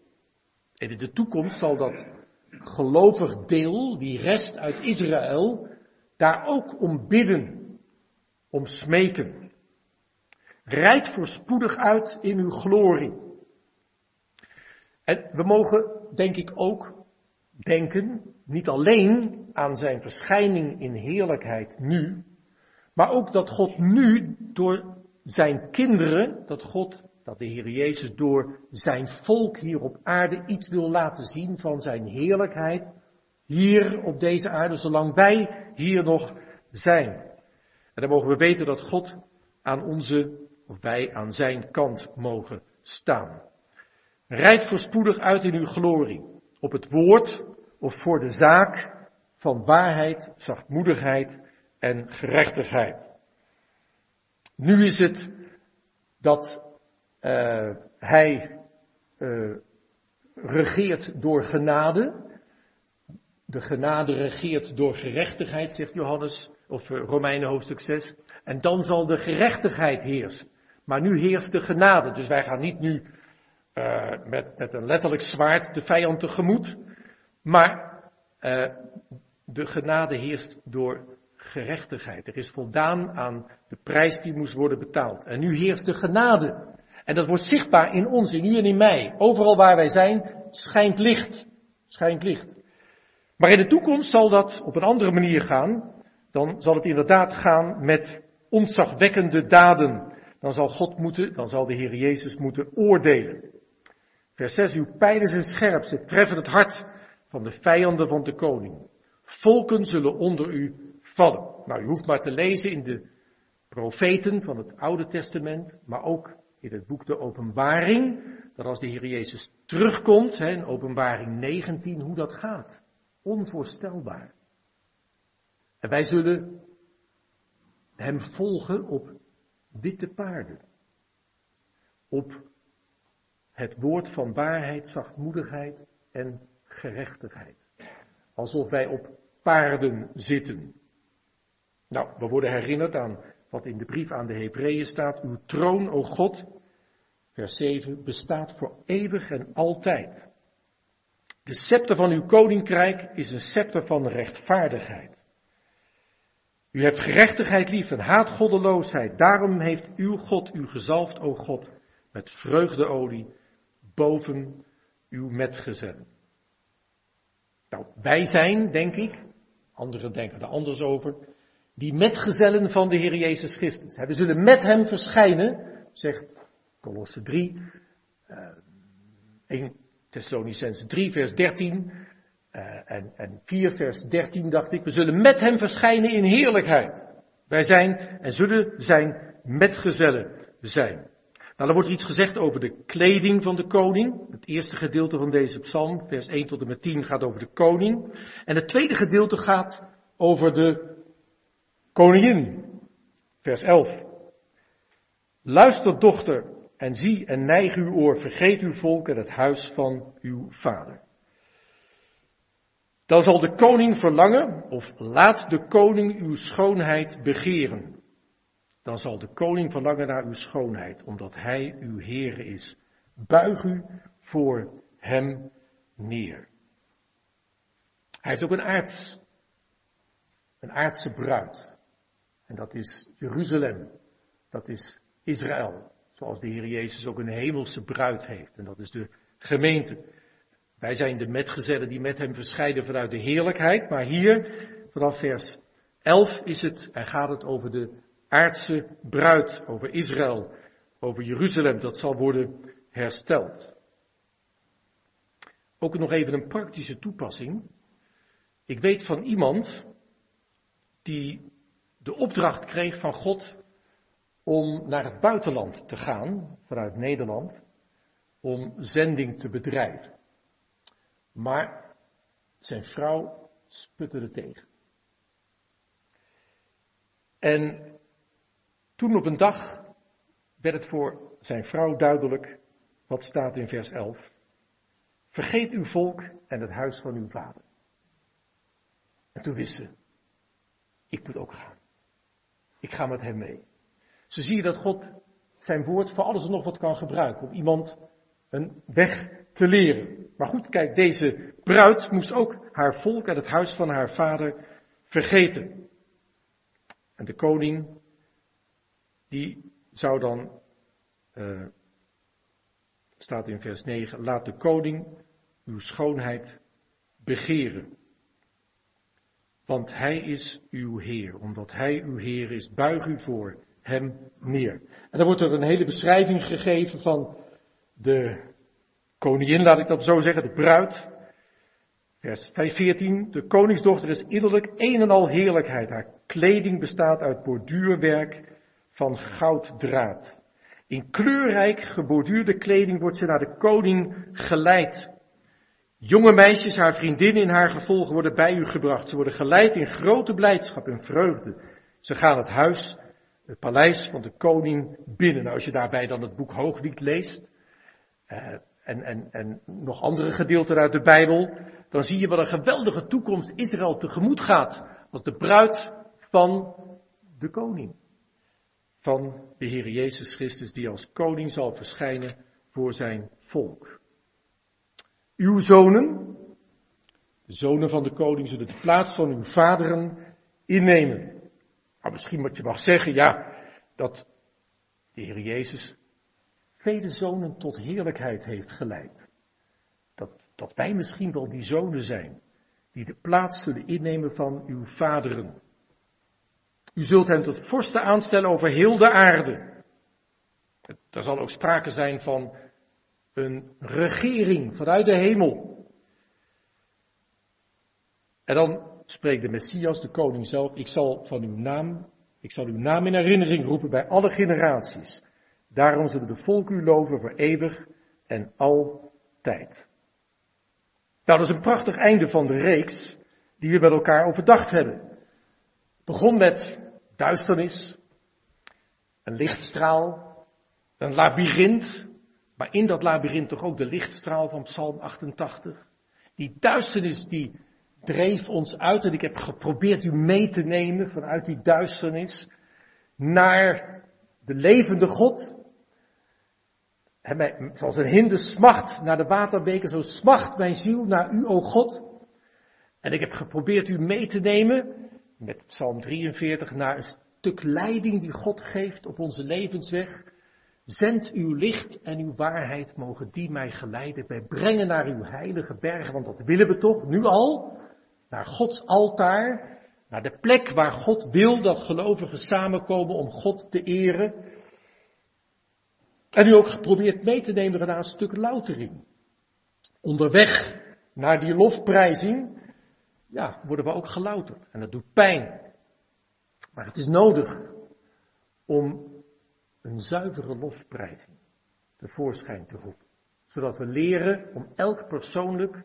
En in de toekomst zal dat gelovig deel, die rest uit Israël, daar ook om bidden, om smeken. Rijd voorspoedig uit in uw glorie. En we mogen, denk ik, ook denken, niet alleen aan zijn verschijning in heerlijkheid nu, maar ook dat God nu door zijn kinderen, dat God, dat de Heer Jezus door zijn volk hier op aarde iets wil laten zien van zijn heerlijkheid, hier op deze aarde, zolang wij hier nog zijn. En dan mogen we weten dat God aan onze, of wij aan zijn kant mogen staan. Rijd voorspoedig uit in uw glorie, op het woord of voor de zaak van waarheid, zachtmoedigheid en gerechtigheid. Nu is het dat uh, hij uh, regeert door genade. De genade regeert door gerechtigheid, zegt Johannes, of uh, Romeinen hoofdstuk 6. En dan zal de gerechtigheid heersen. Maar nu heerst de genade. Dus wij gaan niet nu met, met een letterlijk zwaard de vijand tegemoet. Maar de genade heerst door gerechtigheid. Er is voldaan aan de prijs die moest worden betaald. En nu heerst de genade. En dat wordt zichtbaar in ons, in u en in mij. Overal waar wij zijn, schijnt licht. Schijnt licht. Maar in de toekomst zal dat op een andere manier gaan. Dan zal het inderdaad gaan met ontzagwekkende daden. Dan zal God moeten, dan zal de Heer Jezus moeten oordelen. Vers 6, uw pijlen zijn scherp, ze treffen het hart van de vijanden van de koning. Volken zullen onder u vallen. Nou, u hoeft maar te lezen in de profeten van het Oude Testament, maar ook in het boek de Openbaring, dat als de Heer Jezus terugkomt, hè, in Openbaring 19, hoe dat gaat. Onvoorstelbaar. En wij zullen hem volgen op witte paarden. Op het woord van waarheid, zachtmoedigheid en gerechtigheid. Alsof wij op paarden zitten. Nou, we worden herinnerd aan wat in de brief aan de Hebreeën staat. Uw troon, o God, vers 7, bestaat voor eeuwig en altijd. De scepter van uw koninkrijk is een scepter van rechtvaardigheid. U hebt gerechtigheid lief en haat goddeloosheid. Daarom heeft uw God u gezalfd, o God, met vreugdeolie boven uw metgezellen. Nou, wij zijn, denk ik, anderen denken er anders over, die metgezellen van de Heer Jezus Christus. We zullen met hem verschijnen, zegt Colosse 3, uh, 1 Thessalonicense 3 vers 13 uh, en, en 4 vers 13 dacht ik, we zullen met hem verschijnen in heerlijkheid. Wij zijn en zullen zijn metgezellen zijn. Nou, dan wordt er iets gezegd over de kleding van de koning. Het eerste gedeelte van deze psalm, vers 1 tot en met 10, gaat over de koning. En het tweede gedeelte gaat over de koningin. Vers 11. Luister, dochter, en zie en neig uw oor, vergeet uw volk en het huis van uw vader. Dan zal de koning verlangen, of laat de koning uw schoonheid begeren. Dan zal de koning verlangen naar uw schoonheid, omdat hij uw Heer is. Buig u voor hem neer. Hij heeft ook een aards, een aardse bruid. En dat is Jeruzalem. Dat is Israël. Zoals de Heer Jezus ook een hemelse bruid heeft. En dat is de gemeente. Wij zijn de metgezellen die met hem verscheiden vanuit de heerlijkheid. Maar hier, vanaf vers 11, is het, en gaat het over de aardse bruid, over Israël, over Jeruzalem. Dat zal worden hersteld. Ook nog even een praktische toepassing. Ik weet van iemand die de opdracht kreeg van God om naar het buitenland te gaan, vanuit Nederland, om zending te bedrijven. Maar zijn vrouw sputte er tegen. En toen op een dag werd het voor zijn vrouw duidelijk, wat staat in vers 11. Vergeet uw volk en het huis van uw vader. En toen wist ze, ik moet ook gaan. Ik ga met hem mee. Zo zie je dat God zijn woord voor alles en nog wat kan gebruiken om iemand een weg te leren. Maar goed, kijk, deze bruid moest ook haar volk en het huis van haar vader vergeten. En de koning, die zou dan, uh, staat in vers 9, laat de koning uw schoonheid begeren. Want hij is uw Heer. Omdat hij uw Heer is, buig u voor hem neer. En dan wordt er een hele beschrijving gegeven van de koningin, laat ik dat zo zeggen, de bruid. Vers 14. De koningsdochter is innerlijk een en al heerlijkheid. Haar kleding bestaat uit borduurwerk van gouddraad. In kleurrijk geborduurde kleding wordt ze naar de koning geleid. Jonge meisjes, haar vriendinnen in haar gevolg worden bij u gebracht. Ze worden geleid in grote blijdschap en vreugde. Ze gaan het huis, het paleis van de koning binnen. Nou, als je daarbij dan het boek Hooglied leest, uh, en, en, en nog andere gedeelten uit de Bijbel, dan zie je wat een geweldige toekomst Israël tegemoet gaat. Als de bruid van de koning. Van de Heer Jezus Christus, die als koning zal verschijnen voor zijn volk. Uw zonen, de zonen van de koning, zullen de plaats van uw vaderen innemen. Maar misschien moet je mag zeggen, ja, dat de Heer Jezus vele zonen tot heerlijkheid heeft geleid. Dat, dat wij misschien wel die zonen zijn, die de plaats zullen innemen van uw vaderen. U zult hen tot vorsten aanstellen over heel de aarde. Er zal ook sprake zijn van een regering vanuit de hemel. En dan spreekt de Messias, de koning zelf, ik zal van uw naam, ik zal uw naam in herinnering roepen bij alle generaties. Daarom zullen de volk u loven voor eeuwig en altijd. Nou, dat is een prachtig einde van de reeks die we met elkaar overdacht hebben. Het begon met duisternis, een lichtstraal, een labyrint, maar in dat labyrint toch ook de lichtstraal van Psalm 88. Die duisternis die dreef ons uit en ik heb geprobeerd u mee te nemen vanuit die duisternis naar de levende God. zoals een hinde smacht naar de waterbeken, zo smacht mijn ziel naar u, o God. En ik heb geprobeerd u mee te nemen met Psalm 43 naar een stuk leiding die God geeft op onze levensweg. Zend uw licht en uw waarheid, mogen die mij geleiden. Wij brengen naar uw heilige bergen, want dat willen we toch nu al. Naar Gods altaar, naar de plek waar God wil dat gelovigen samenkomen om God te eren. En u ook geprobeerd mee te nemen naar een stuk loutering. Onderweg naar die lofprijzing, ja, worden we ook gelouterd. En dat doet pijn. Maar het is nodig om een zuivere lofprijzing tevoorschijn te roepen. Zodat we leren om elk persoonlijk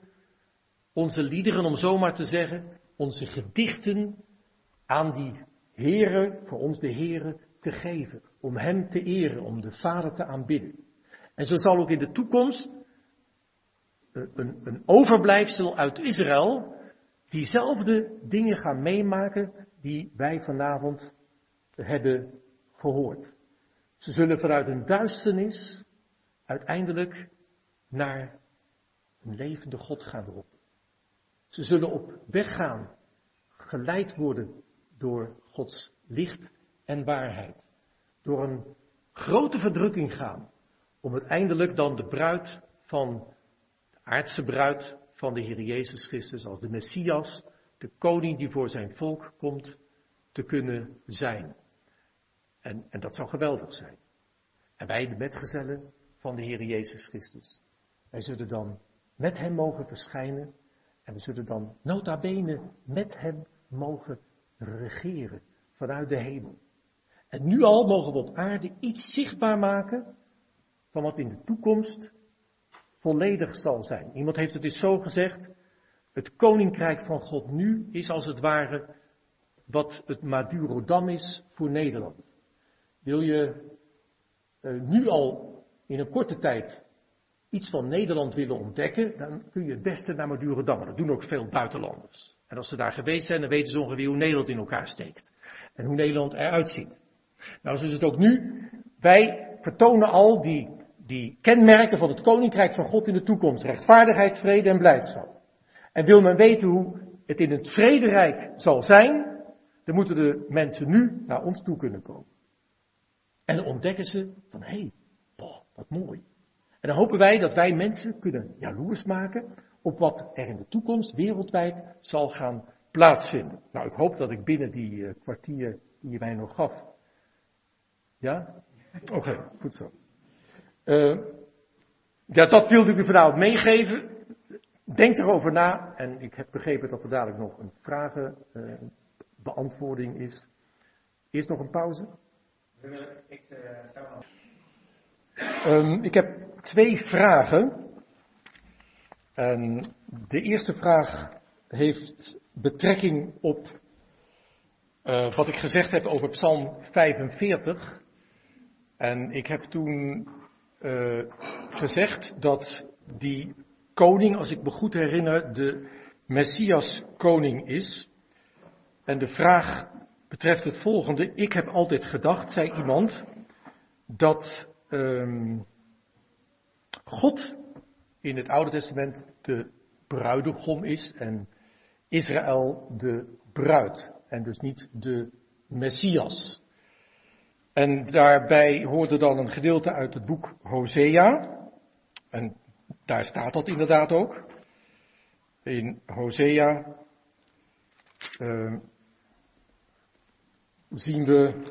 onze liederen, om zomaar te zeggen, onze gedichten aan die Heren, voor ons de Heren, te geven. Om Hem te eren, om de Vader te aanbidden. En zo zal ook in de toekomst een, een, een overblijfsel uit Israël diezelfde dingen gaan meemaken die wij vanavond hebben gehoord. Ze zullen vanuit een duisternis uiteindelijk naar een levende God gaan roepen. Ze zullen op weg gaan, geleid worden door Gods licht en waarheid. Door een grote verdrukking gaan, om uiteindelijk dan de bruid van, de aardse bruid van de Heer Jezus Christus als de Messias, de koning die voor zijn volk komt, te kunnen zijn. En, en dat zou geweldig zijn. En wij, de metgezellen van de Heer Jezus Christus, wij zullen dan met Hem mogen verschijnen en we zullen dan nota bene met Hem mogen regeren vanuit de hemel. En nu al mogen we op aarde iets zichtbaar maken van wat in de toekomst volledig zal zijn. Iemand heeft het eens zo gezegd, het koninkrijk van God nu is als het ware wat het Madurodam is voor Nederland. Wil je uh, nu al in een korte tijd iets van Nederland willen ontdekken, dan kun je het beste naar Madurodam. Dat doen ook veel buitenlanders. En als ze daar geweest zijn, dan weten ze ongeveer hoe Nederland in elkaar steekt. En hoe Nederland eruit ziet. Nou, zo is het ook nu. Wij vertonen al die, die kenmerken van het Koninkrijk van God in de toekomst. Rechtvaardigheid, vrede en blijdschap. En wil men weten hoe het in het vrederijk zal zijn, dan moeten de mensen nu naar ons toe kunnen komen. En dan ontdekken ze van, hé, hey, wat mooi. En dan hopen wij dat wij mensen kunnen jaloers maken op wat er in de toekomst wereldwijd zal gaan plaatsvinden. Nou, ik hoop dat ik binnen die uh, kwartier die je mij nog gaf. Ja? Oké, goed zo. Uh, ja, dat wilde ik u vanavond meegeven. Denk erover na. En ik heb begrepen dat er dadelijk nog een vragenbeantwoording uh, is. Eerst nog een pauze. Zou um, ik heb twee vragen. En de eerste vraag heeft betrekking op uh, wat ik gezegd heb over Psalm 45. En ik heb toen uh, gezegd dat die koning, als ik me goed herinner, de Messias koning is. En de vraag betreft het volgende. Ik heb altijd gedacht, zei iemand, dat um, God in het Oude Testament de bruidegom is en Israël de bruid en dus niet de Messias. En daarbij hoorde dan een gedeelte uit het boek Hosea. En daar staat dat inderdaad ook. In Hosea uh, zien we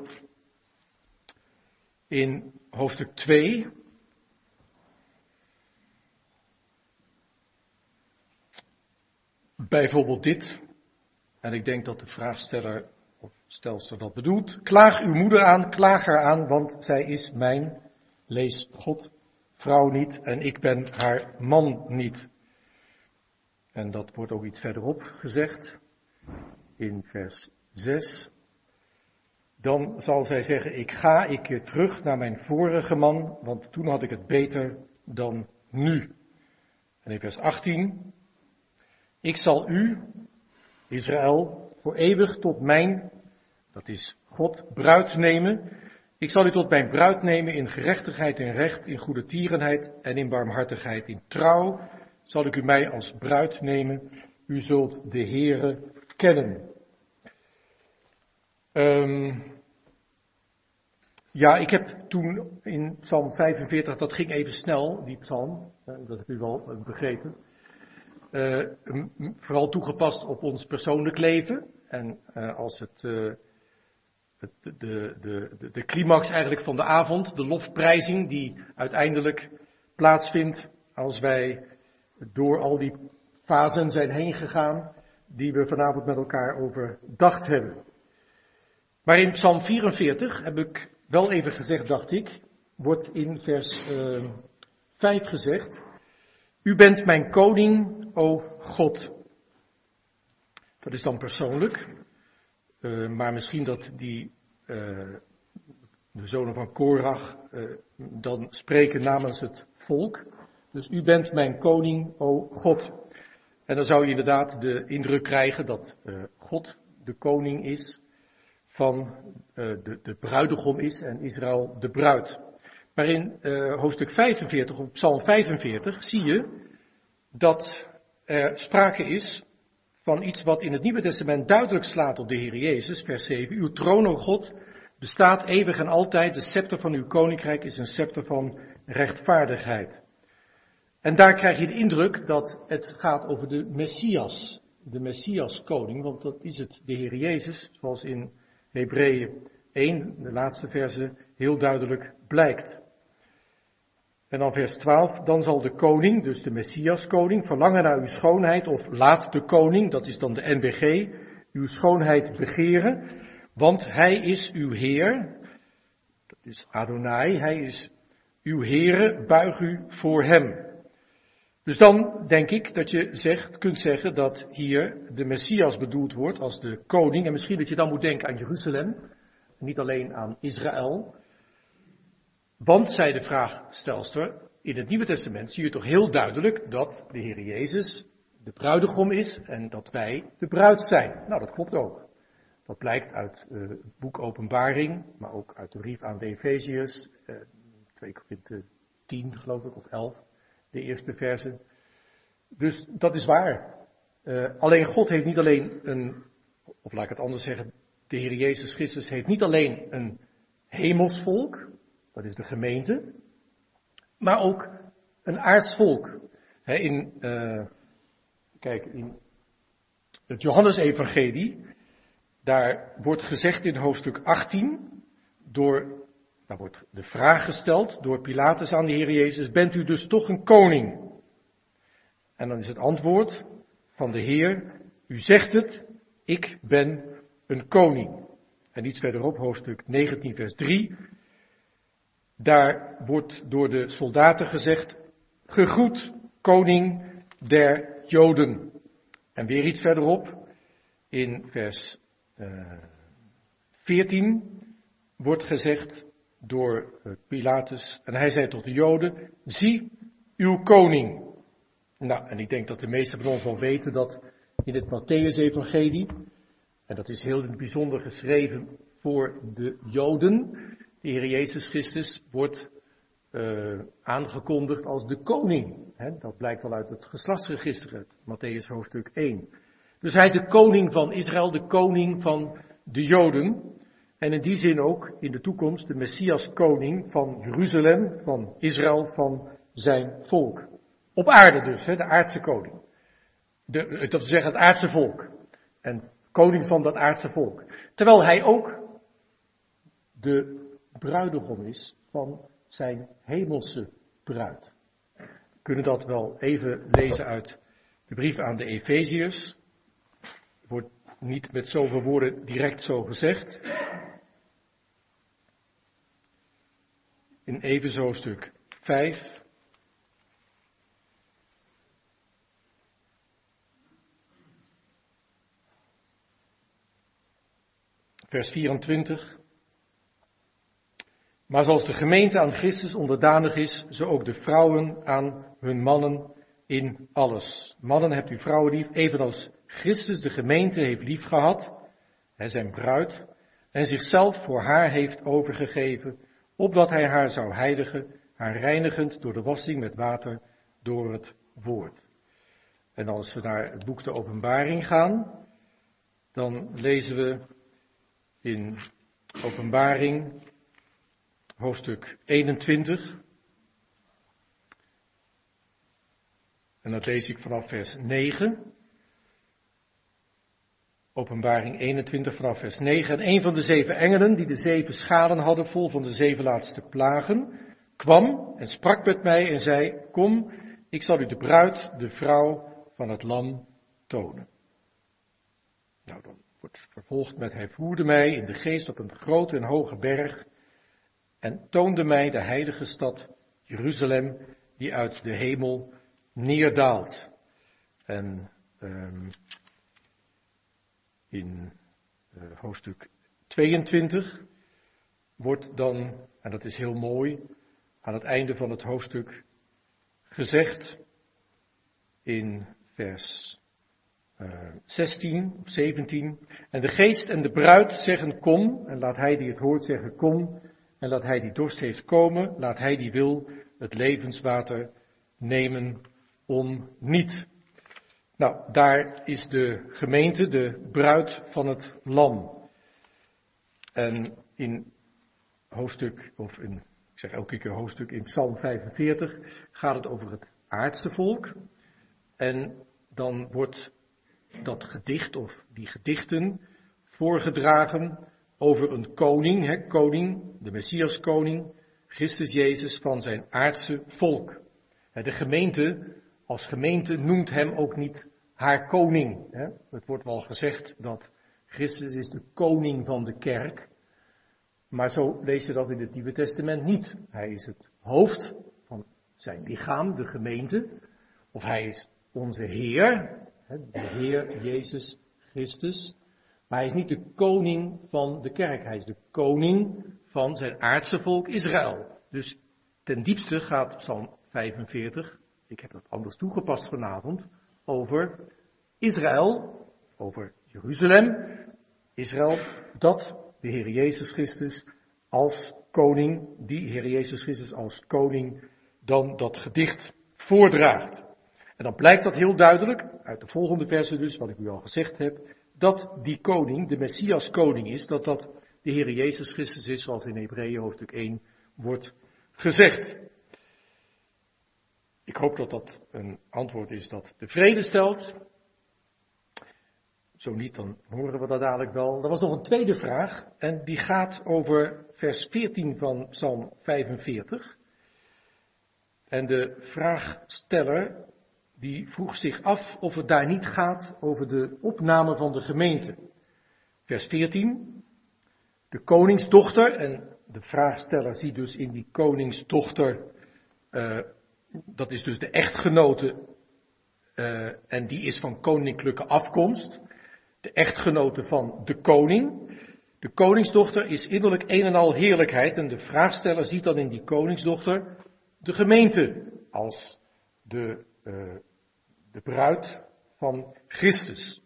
in hoofdstuk 2 bijvoorbeeld dit. En ik denk dat de vraagsteller of stelster dat bedoelt. Klaag uw moeder aan, klaag haar aan, want zij is mijn, lees God, vrouw niet en ik ben haar man niet. En dat wordt ook iets verderop gezegd in vers 6. Dan zal zij zeggen, ik ga, ik keer terug naar mijn vorige man, want toen had ik het beter dan nu. En in vers 18, ik zal u, Israël, voor eeuwig tot mijn, dat is God, bruid nemen. Ik zal u tot mijn bruid nemen in gerechtigheid en recht, in goede tierenheid en in barmhartigheid. In trouw zal ik u mij als bruid nemen. U zult de Heere kennen. Um, ja, ik heb toen in Psalm 45, dat ging even snel, die psalm, eh, dat heb u wel begrepen uh, vooral toegepast op ons persoonlijk leven. En uh, als het, de, de, de climax eigenlijk van de avond, de lofprijzing die uiteindelijk plaatsvindt als wij door al die fasen zijn heen gegaan die we vanavond met elkaar overdacht hebben. Maar in Psalm 44 heb ik wel even gezegd, dacht ik, wordt in vers 5 gezegd, u bent mijn koning, o God. Dat is dan persoonlijk, uh, maar misschien dat die, uh, de zonen van Korach, uh, dan spreken namens het volk. Dus u bent mijn koning, o God. En dan zou je inderdaad de indruk krijgen dat God de koning is van de, de bruidegom is en Israël de bruid. Maar in hoofdstuk 45, of Psalm 45, zie je dat er sprake is van iets wat in het Nieuwe Testament duidelijk slaat op de Heer Jezus, vers 7. Uw troon, o God, bestaat eeuwig en altijd. De scepter van uw koninkrijk is een scepter van rechtvaardigheid. En daar krijg je de indruk dat het gaat over de Messias, de Messias koning, want dat is het, de Heer Jezus, zoals in Hebreeën 1, de laatste verse, heel duidelijk blijkt. En dan vers 12, dan zal de koning, dus de Messias koning, verlangen naar uw schoonheid, of laat de koning, dat is dan de NBG, uw schoonheid begeren, want hij is uw Heer, dat is Adonai, hij is uw Heere, buig u voor hem. Dus dan denk ik dat je zegt, kunt zeggen dat hier de Messias bedoeld wordt als de koning, en misschien dat je dan moet denken aan Jeruzalem, niet alleen aan Israël, want, zei de vraagstelster, in het Nieuwe Testament zie je toch heel duidelijk dat de Heer Jezus de bruidegom is en dat wij de bruid zijn. Nou, dat klopt ook. Dat blijkt uit het boek Openbaring, maar ook uit de brief aan de Efeziërs, uh, 2 Korinthe 10 geloof ik, of 11, de eerste versen. Dus dat is waar. Uh, alleen God heeft niet alleen een, of laat ik het anders zeggen, de Heer Jezus Christus heeft niet alleen een hemelsvolk, dat is de gemeente, maar ook een aardsvolk. He, in, uh, kijk, in het Johannesevangelie, daar wordt gezegd in hoofdstuk 18, door, daar wordt de vraag gesteld door Pilatus aan de Heer Jezus, bent u dus toch een koning? En dan is het antwoord van de Heer, u zegt het, ik ben een koning. En iets verderop, hoofdstuk 19, vers 3, daar wordt door de soldaten gezegd, gegroet, koning der Joden. En weer iets verderop, in vers uh, 14, wordt gezegd door Pilatus, en hij zei tot de Joden, zie uw koning. Nou, en ik denk dat de meesten van ons wel weten dat in het Matthäus-evangelie, en dat is heel bijzonder geschreven voor de Joden, de Heer Jezus Christus wordt uh, aangekondigd als de koning. Dat blijkt al uit het geslachtsregister, het Matthäus hoofdstuk 1. Dus hij is de koning van Israël, de koning van de Joden. En in die zin ook in de toekomst de Messias koning van Jeruzalem, van Israël, van zijn volk. Op aarde dus, hè, de aardse koning. De, dat wil zeggen het aardse volk. En koning van dat aardse volk. Terwijl hij ook de bruidegom is van zijn hemelse bruid. We kunnen dat wel even lezen uit de brief aan de Efeziërs. Wordt niet met zoveel woorden direct zo gezegd. In even hoofdstuk 5. Vers 24. Maar zoals de gemeente aan Christus onderdanig is, zo ook de vrouwen aan hun mannen in alles. Mannen hebt u vrouwen lief, evenals Christus de gemeente heeft lief gehad, zijn bruid, en zichzelf voor haar heeft overgegeven, opdat hij haar zou heiligen, haar reinigend door de wassing met water door het woord. En als we naar het boek de Openbaring gaan, dan lezen we in Openbaring hoofdstuk 21. En dat lees ik vanaf vers 9. Openbaring 21 vanaf vers 9. En een van de zeven engelen, die de zeven schalen hadden vol van de zeven laatste plagen, kwam en sprak met mij en zei, kom, ik zal u de bruid, de vrouw van het lam tonen. Nou, dan wordt vervolgd met, hij voerde mij in de geest op een grote en hoge berg en toonde mij de heilige stad Jeruzalem, die uit de hemel neerdaalt. En um, in uh, hoofdstuk 22 wordt dan, en dat is heel mooi, aan het einde van het hoofdstuk gezegd in vers uh, 16 of 17. En de geest en de bruid zeggen kom, en laat hij die het hoort zeggen kom, en laat hij die dorst heeft komen, laat hij die wil het levenswater nemen om niet. Nou, daar is de gemeente, de bruid van het lam. En in hoofdstuk, of in, ik zeg elke keer hoofdstuk, in Psalm 45 gaat het over het aardse volk. En dan wordt dat gedicht of die gedichten voorgedragen over een koning, hè, koning, de Messias koning, Christus Jezus van zijn aardse volk. De gemeente, als gemeente noemt hem ook niet haar koning. Het wordt wel gezegd dat Christus is de koning van de kerk. Maar zo lees je dat in het Nieuwe Testament niet. Hij is het hoofd van zijn lichaam, de gemeente. Of hij is onze Heer, de Heer Jezus Christus. Maar hij is niet de koning van de kerk. Hij is de koning van zijn aardse volk Israël. Dus ten diepste gaat Psalm 45, ik heb dat anders toegepast vanavond, over Israël, over Jeruzalem, Israël, dat de Heer Jezus Christus als koning, die Heer Jezus Christus als koning, dan dat gedicht voordraagt. En dan blijkt dat heel duidelijk, uit de volgende versen dus, wat ik u al gezegd heb, dat die koning, de Messias koning is, dat dat de Heer Jezus Christus is, zoals in Hebreeën hoofdstuk 1 wordt gezegd. Ik hoop dat dat een antwoord is dat tevreden stelt. Zo niet, dan horen we dat dadelijk wel. Er was nog een tweede vraag en die gaat over vers 14 van Psalm 45. En de vraagsteller die vroeg zich af of het daar niet gaat over de opname van de gemeente. Vers 14. De koningsdochter, en de vraagsteller ziet dus in die koningsdochter, uh, dat is dus de echtgenote, uh, en die is van koninklijke afkomst de echtgenote van de koning. De koningsdochter is innerlijk een en al heerlijkheid en de vraagsteller ziet dan in die koningsdochter de gemeente als de, uh, de bruid van Christus.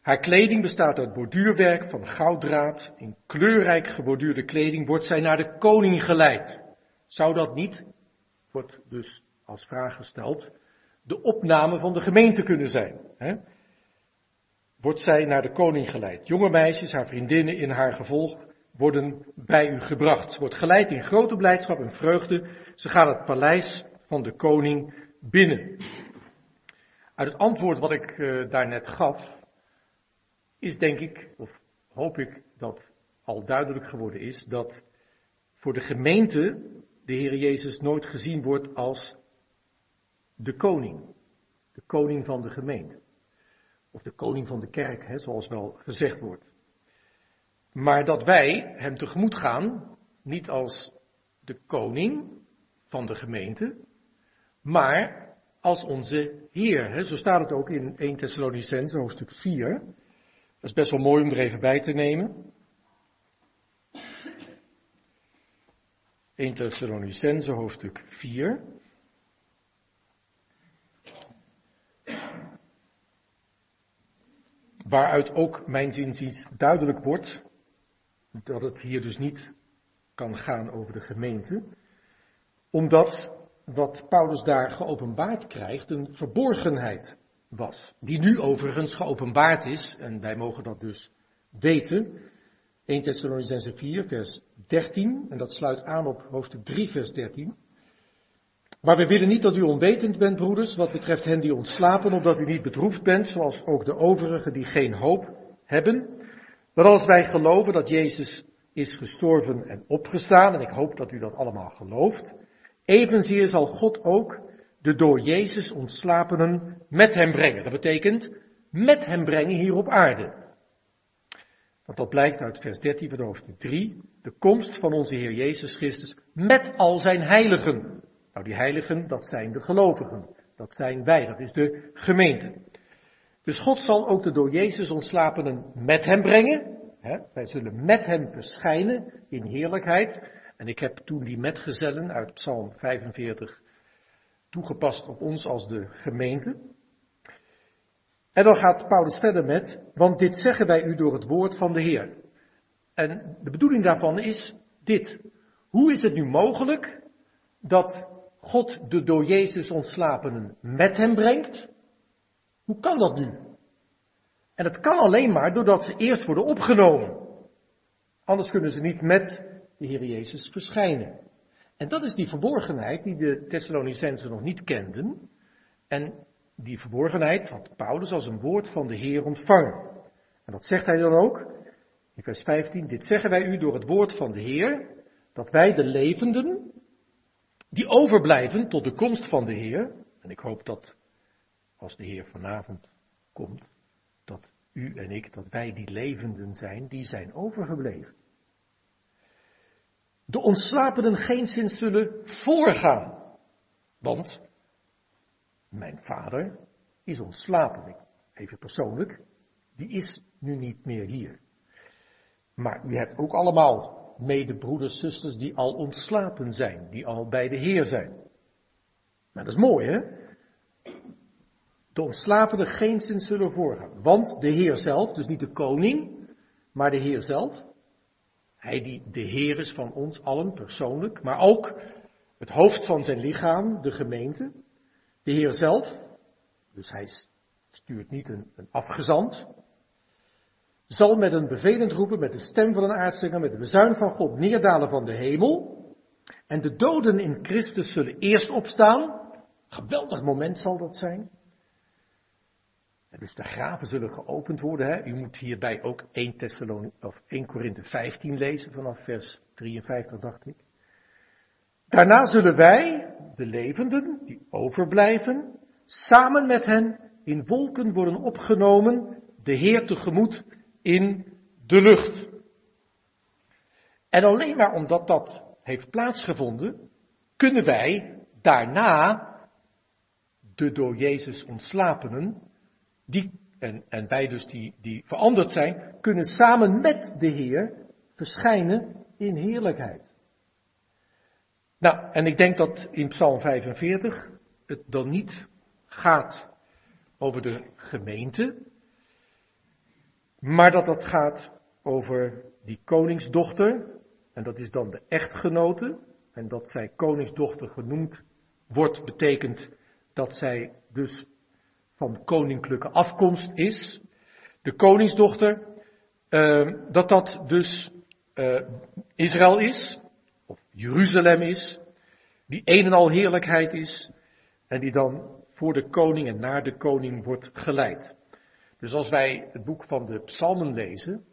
Haar kleding bestaat uit borduurwerk van gouddraad. In kleurrijk geborduurde kleding wordt zij naar de koning geleid. Zou dat niet, wordt dus als vraag gesteld, de opname van de gemeente kunnen zijn? Hè? wordt zij naar de koning geleid. Jonge meisjes, haar vriendinnen in haar gevolg, worden bij u gebracht. Wordt geleid in grote blijdschap en vreugde. Ze gaat het paleis van de koning binnen. Uit het antwoord wat ik uh, daarnet gaf, is denk ik, of hoop ik dat al duidelijk geworden is, dat voor de gemeente de Heer Jezus nooit gezien wordt als de koning. De koning van de gemeente. Of de koning van de kerk, hè, zoals wel gezegd wordt. Maar dat wij hem tegemoet gaan, niet als de koning van de gemeente, maar als onze Heer. Hè. Zo staat het ook in 1 Thessalonicense hoofdstuk 4. Dat is best wel mooi om er even bij te nemen. 1 Thessalonicense hoofdstuk 4. Waaruit ook mijn zinziens duidelijk wordt dat het hier dus niet kan gaan over de gemeente. Omdat wat Paulus daar geopenbaard krijgt een verborgenheid was. Die nu overigens geopenbaard is, en wij mogen dat dus weten. 1 Thessalonicense 4, vers 13, en dat sluit aan op hoofdstuk 3, vers 13. Maar we willen niet dat u onwetend bent, broeders, wat betreft hen die ontslapen, omdat u niet bedroefd bent, zoals ook de overigen die geen hoop hebben. Maar als wij geloven dat Jezus is gestorven en opgestaan, en ik hoop dat u dat allemaal gelooft, evenzeer zal God ook de door Jezus ontslapenen met hem brengen. Dat betekent met hem brengen hier op aarde. Want dat blijkt uit vers 13 van hoofdstuk 3, de komst van onze Heer Jezus Christus met al zijn heiligen. Nou, die heiligen, dat zijn de gelovigen. Dat zijn wij, dat is de gemeente. Dus God zal ook de door Jezus ontslapenen met hem brengen. Hè? Wij zullen met hem verschijnen in heerlijkheid. En ik heb toen die metgezellen uit Psalm 45 toegepast op ons als de gemeente. En dan gaat Paulus verder met, want dit zeggen wij u door het woord van de Heer. En de bedoeling daarvan is dit. Hoe is het nu mogelijk dat God de door Jezus ontslapenen met hem brengt? Hoe kan dat nu? En het kan alleen maar doordat ze eerst worden opgenomen. Anders kunnen ze niet met de Heer Jezus verschijnen. En dat is die verborgenheid die de Thessalonicensen nog niet kenden. En die verborgenheid had Paulus als een woord van de Heer ontvangen. En dat zegt hij dan ook in vers 15. Dit zeggen wij u door het woord van de Heer, dat wij de levenden, die overblijven tot de komst van de Heer. En ik hoop dat als de Heer vanavond komt, dat u en ik, dat wij die levenden zijn, die zijn overgebleven. De ontslapenen geen zin zullen voorgaan. Want mijn vader is ontslapen. Even persoonlijk, die is nu niet meer hier. Maar u hebt ook allemaal medebroeders, zusters die al ontslapen zijn, die al bij de Heer zijn. Maar dat is mooi, hè? De ontslapenen geenszins zullen voorgaan. Want de Heer zelf, dus niet de koning, maar de Heer zelf, hij die de Heer is van ons allen persoonlijk, maar ook het hoofd van zijn lichaam, de gemeente, de Heer zelf, dus hij stuurt niet een, een afgezant, zal met een bevelend roepen, met de stem van een aardsinger, met de bezuin van God neerdalen van de hemel. En de doden in Christus zullen eerst opstaan. Geweldig moment zal dat zijn. dus de graven zullen geopend worden. Hè? U moet hierbij ook 1, Thessalon, of 1 Korinthe 15 lezen vanaf vers 53, dacht ik. Daarna zullen wij, de levenden, die overblijven, samen met hen in wolken worden opgenomen, de Heer tegemoet in de lucht. En alleen maar omdat dat heeft plaatsgevonden, kunnen wij daarna de door Jezus ontslapenen, die, en, en wij dus die, die veranderd zijn, kunnen samen met de Heer verschijnen in heerlijkheid. Nou, en ik denk dat in Psalm 45 het dan niet gaat over de gemeente, maar dat dat gaat over die koningsdochter, en dat is dan de echtgenote, en dat zij koningsdochter genoemd wordt, betekent dat zij dus van koninklijke afkomst is. De koningsdochter, uh, dat dat dus uh, Israël is, Jeruzalem is, die een en al heerlijkheid is, en die dan voor de koning en naar de koning wordt geleid. Dus als wij het boek van de psalmen lezen,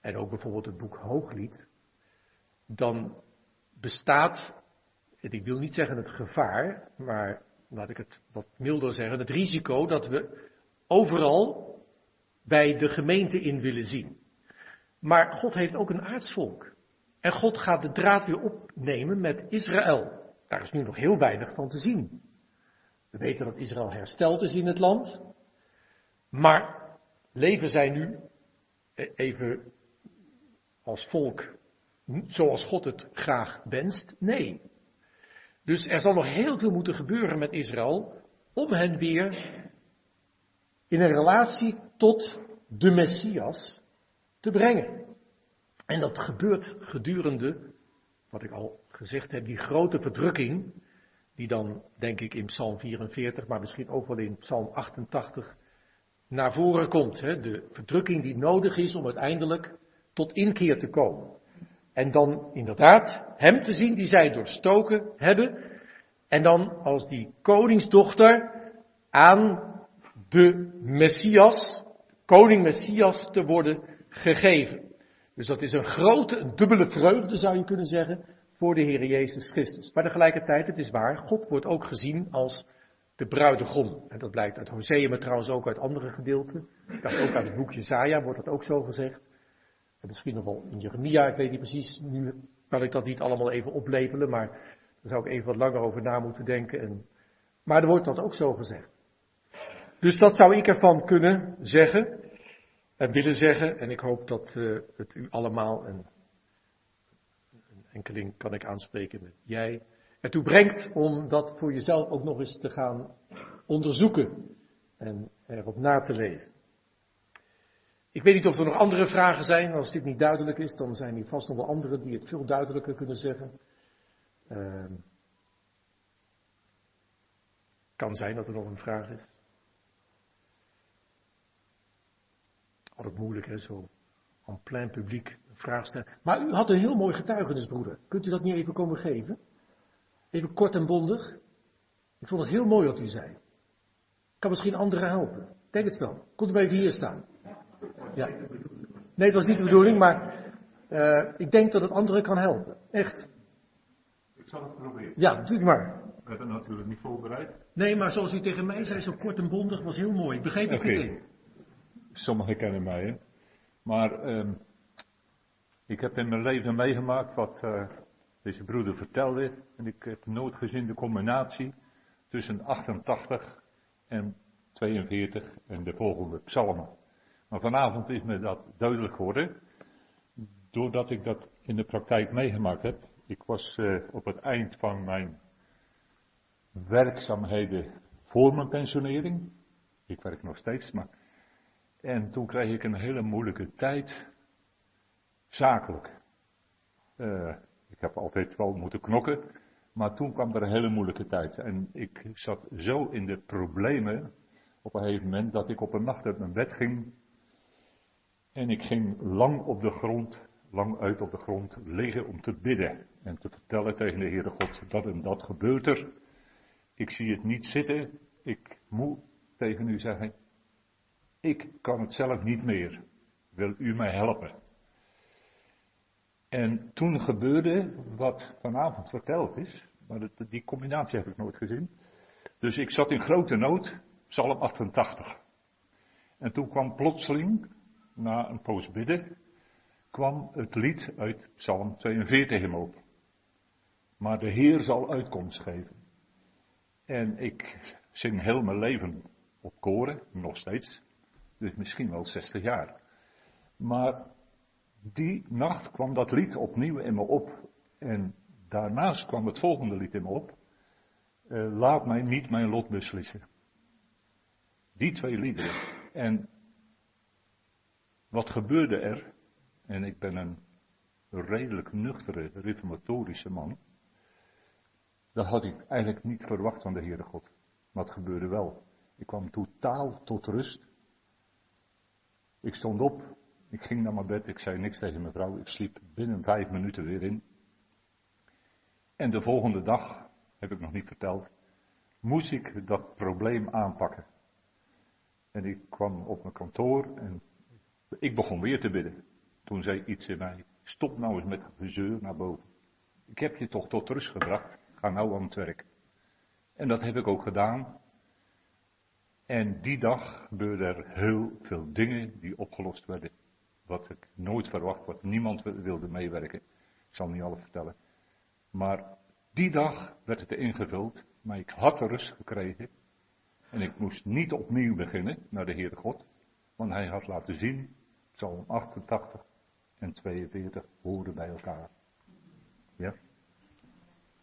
en ook bijvoorbeeld het boek Hooglied, dan bestaat, ik wil niet zeggen het gevaar, maar laat ik het wat milder zeggen, het risico dat we overal bij de gemeente in willen zien. Maar God heeft ook een aardsvolk. En God gaat de draad weer opnemen met Israël. Daar is nu nog heel weinig van te zien. We weten dat Israël hersteld is in het land. Maar leven zij nu even als volk zoals God het graag wenst? Nee. Dus er zal nog heel veel moeten gebeuren met Israël om hen weer in een relatie tot de Messias te brengen. En dat gebeurt gedurende, wat ik al gezegd heb, die grote verdrukking, die dan denk ik in Psalm 44, maar misschien ook wel in Psalm 88 naar voren komt. Hè? De verdrukking die nodig is om uiteindelijk tot inkeer te komen. En dan inderdaad hem te zien die zij doorstoken hebben. En dan als die koningsdochter aan de Messias, koning Messias te worden gegeven. Dus dat is een grote, een dubbele vreugde zou je kunnen zeggen, voor de Heer Jezus Christus. Maar tegelijkertijd, het is waar, God wordt ook gezien als de bruidegom. En dat blijkt uit Hosea, maar trouwens ook uit andere gedeelten. Ik dacht ook uit het boek Jezaja wordt dat ook zo gezegd. En misschien nog wel in Jeremia, ik weet niet precies, nu kan ik dat niet allemaal even oplepelen, maar daar zou ik even wat langer over na moeten denken. En, maar er wordt dat ook zo gezegd. Dus dat zou ik ervan kunnen zeggen en willen zeggen. En ik hoop dat uh, het u allemaal, en een enkeling kan ik aanspreken met jij, ertoe brengt om dat voor jezelf ook nog eens te gaan onderzoeken en erop na te lezen. Ik weet niet of er nog andere vragen zijn. Als dit niet duidelijk is, dan zijn er vast nog wel anderen die het veel duidelijker kunnen zeggen. Uh, kan zijn dat er nog een vraag is. Altijd moeilijk, hè, zo aan plein publiek een vraag stellen. Maar u had een heel mooi getuigenis, broeder. Kunt u dat niet even komen geven? Even kort en bondig. Ik vond het heel mooi wat u zei. Kan misschien anderen helpen. Denk het wel. Komt u maar even hier staan. Ja. Nee, het was niet de bedoeling, maar uh, ik denk dat het anderen kan helpen. Echt. Ik zal het proberen. Ja, doe het maar. We hebben natuurlijk niet voorbereid. Nee, maar zoals u tegen mij zei, zo kort en bondig was heel mooi. Ik begreep het Oké. meteen. Sommigen kennen mij, hè. Maar ehm ik heb in mijn leven meegemaakt wat eh, deze broeder vertelde. En ik heb nooit gezien de combinatie tussen 88 en 42 en de volgende psalmen. Maar vanavond is me dat duidelijk geworden. Doordat ik dat in de praktijk meegemaakt heb. Ik was uh, op het eind van mijn werkzaamheden voor mijn pensionering. Ik werk nog steeds, maar. En toen kreeg ik een hele moeilijke tijd, zakelijk. Uh, ik heb altijd wel moeten knokken, maar toen kwam er een hele moeilijke tijd. En ik zat zo in de problemen op een gegeven moment dat ik op een nacht uit mijn bed ging. En ik ging lang op de grond, lang uit op de grond liggen om te bidden. En te vertellen tegen de Heere God, dat en dat gebeurt er. Ik zie het niet zitten. Ik moet tegen u zeggen, ik kan het zelf niet meer. Wil u mij helpen? En toen gebeurde wat vanavond verteld is, maar die combinatie heb ik nooit gezien. Dus ik zat in grote nood, Psalm 88. En toen kwam plotseling, na een poos bidden, kwam het lied uit Psalm 42 hem op. Maar de Heer zal uitkomst geven. En ik zing heel mijn leven op koren, nog steeds. Dus misschien wel 60 jaar. Maar die nacht kwam dat lied opnieuw in me op. En daarnaast kwam het volgende lied in me op. Uh, laat mij niet mijn lot beslissen. Die twee liederen. En wat gebeurde er? En ik ben een redelijk nuchtere, reformatorische man. Dat had ik eigenlijk niet verwacht van de Heere God. Maar het gebeurde wel. Ik kwam totaal tot rust. Ik stond op, ik ging naar mijn bed, ik zei niks tegen mijn vrouw, ik sliep binnen vijf minuten weer in. En de volgende dag, heb ik nog niet verteld, moest ik dat probleem aanpakken. En ik kwam op mijn kantoor en ik begon weer te bidden. Toen zei iets in mij, stop nou eens met gezeur naar boven. Ik heb je toch tot rust gebracht, ga nou aan het werk. En dat heb ik ook gedaan. En die dag gebeurden er heel veel dingen die opgelost werden. Wat ik nooit verwacht, wat niemand wilde meewerken. Ik zal niet alles vertellen. Maar die dag werd het ingevuld, maar ik had de rust gekregen. En ik moest niet opnieuw beginnen naar de Heere God. Want hij had laten zien, Psalm 88 en 42 horen bij elkaar.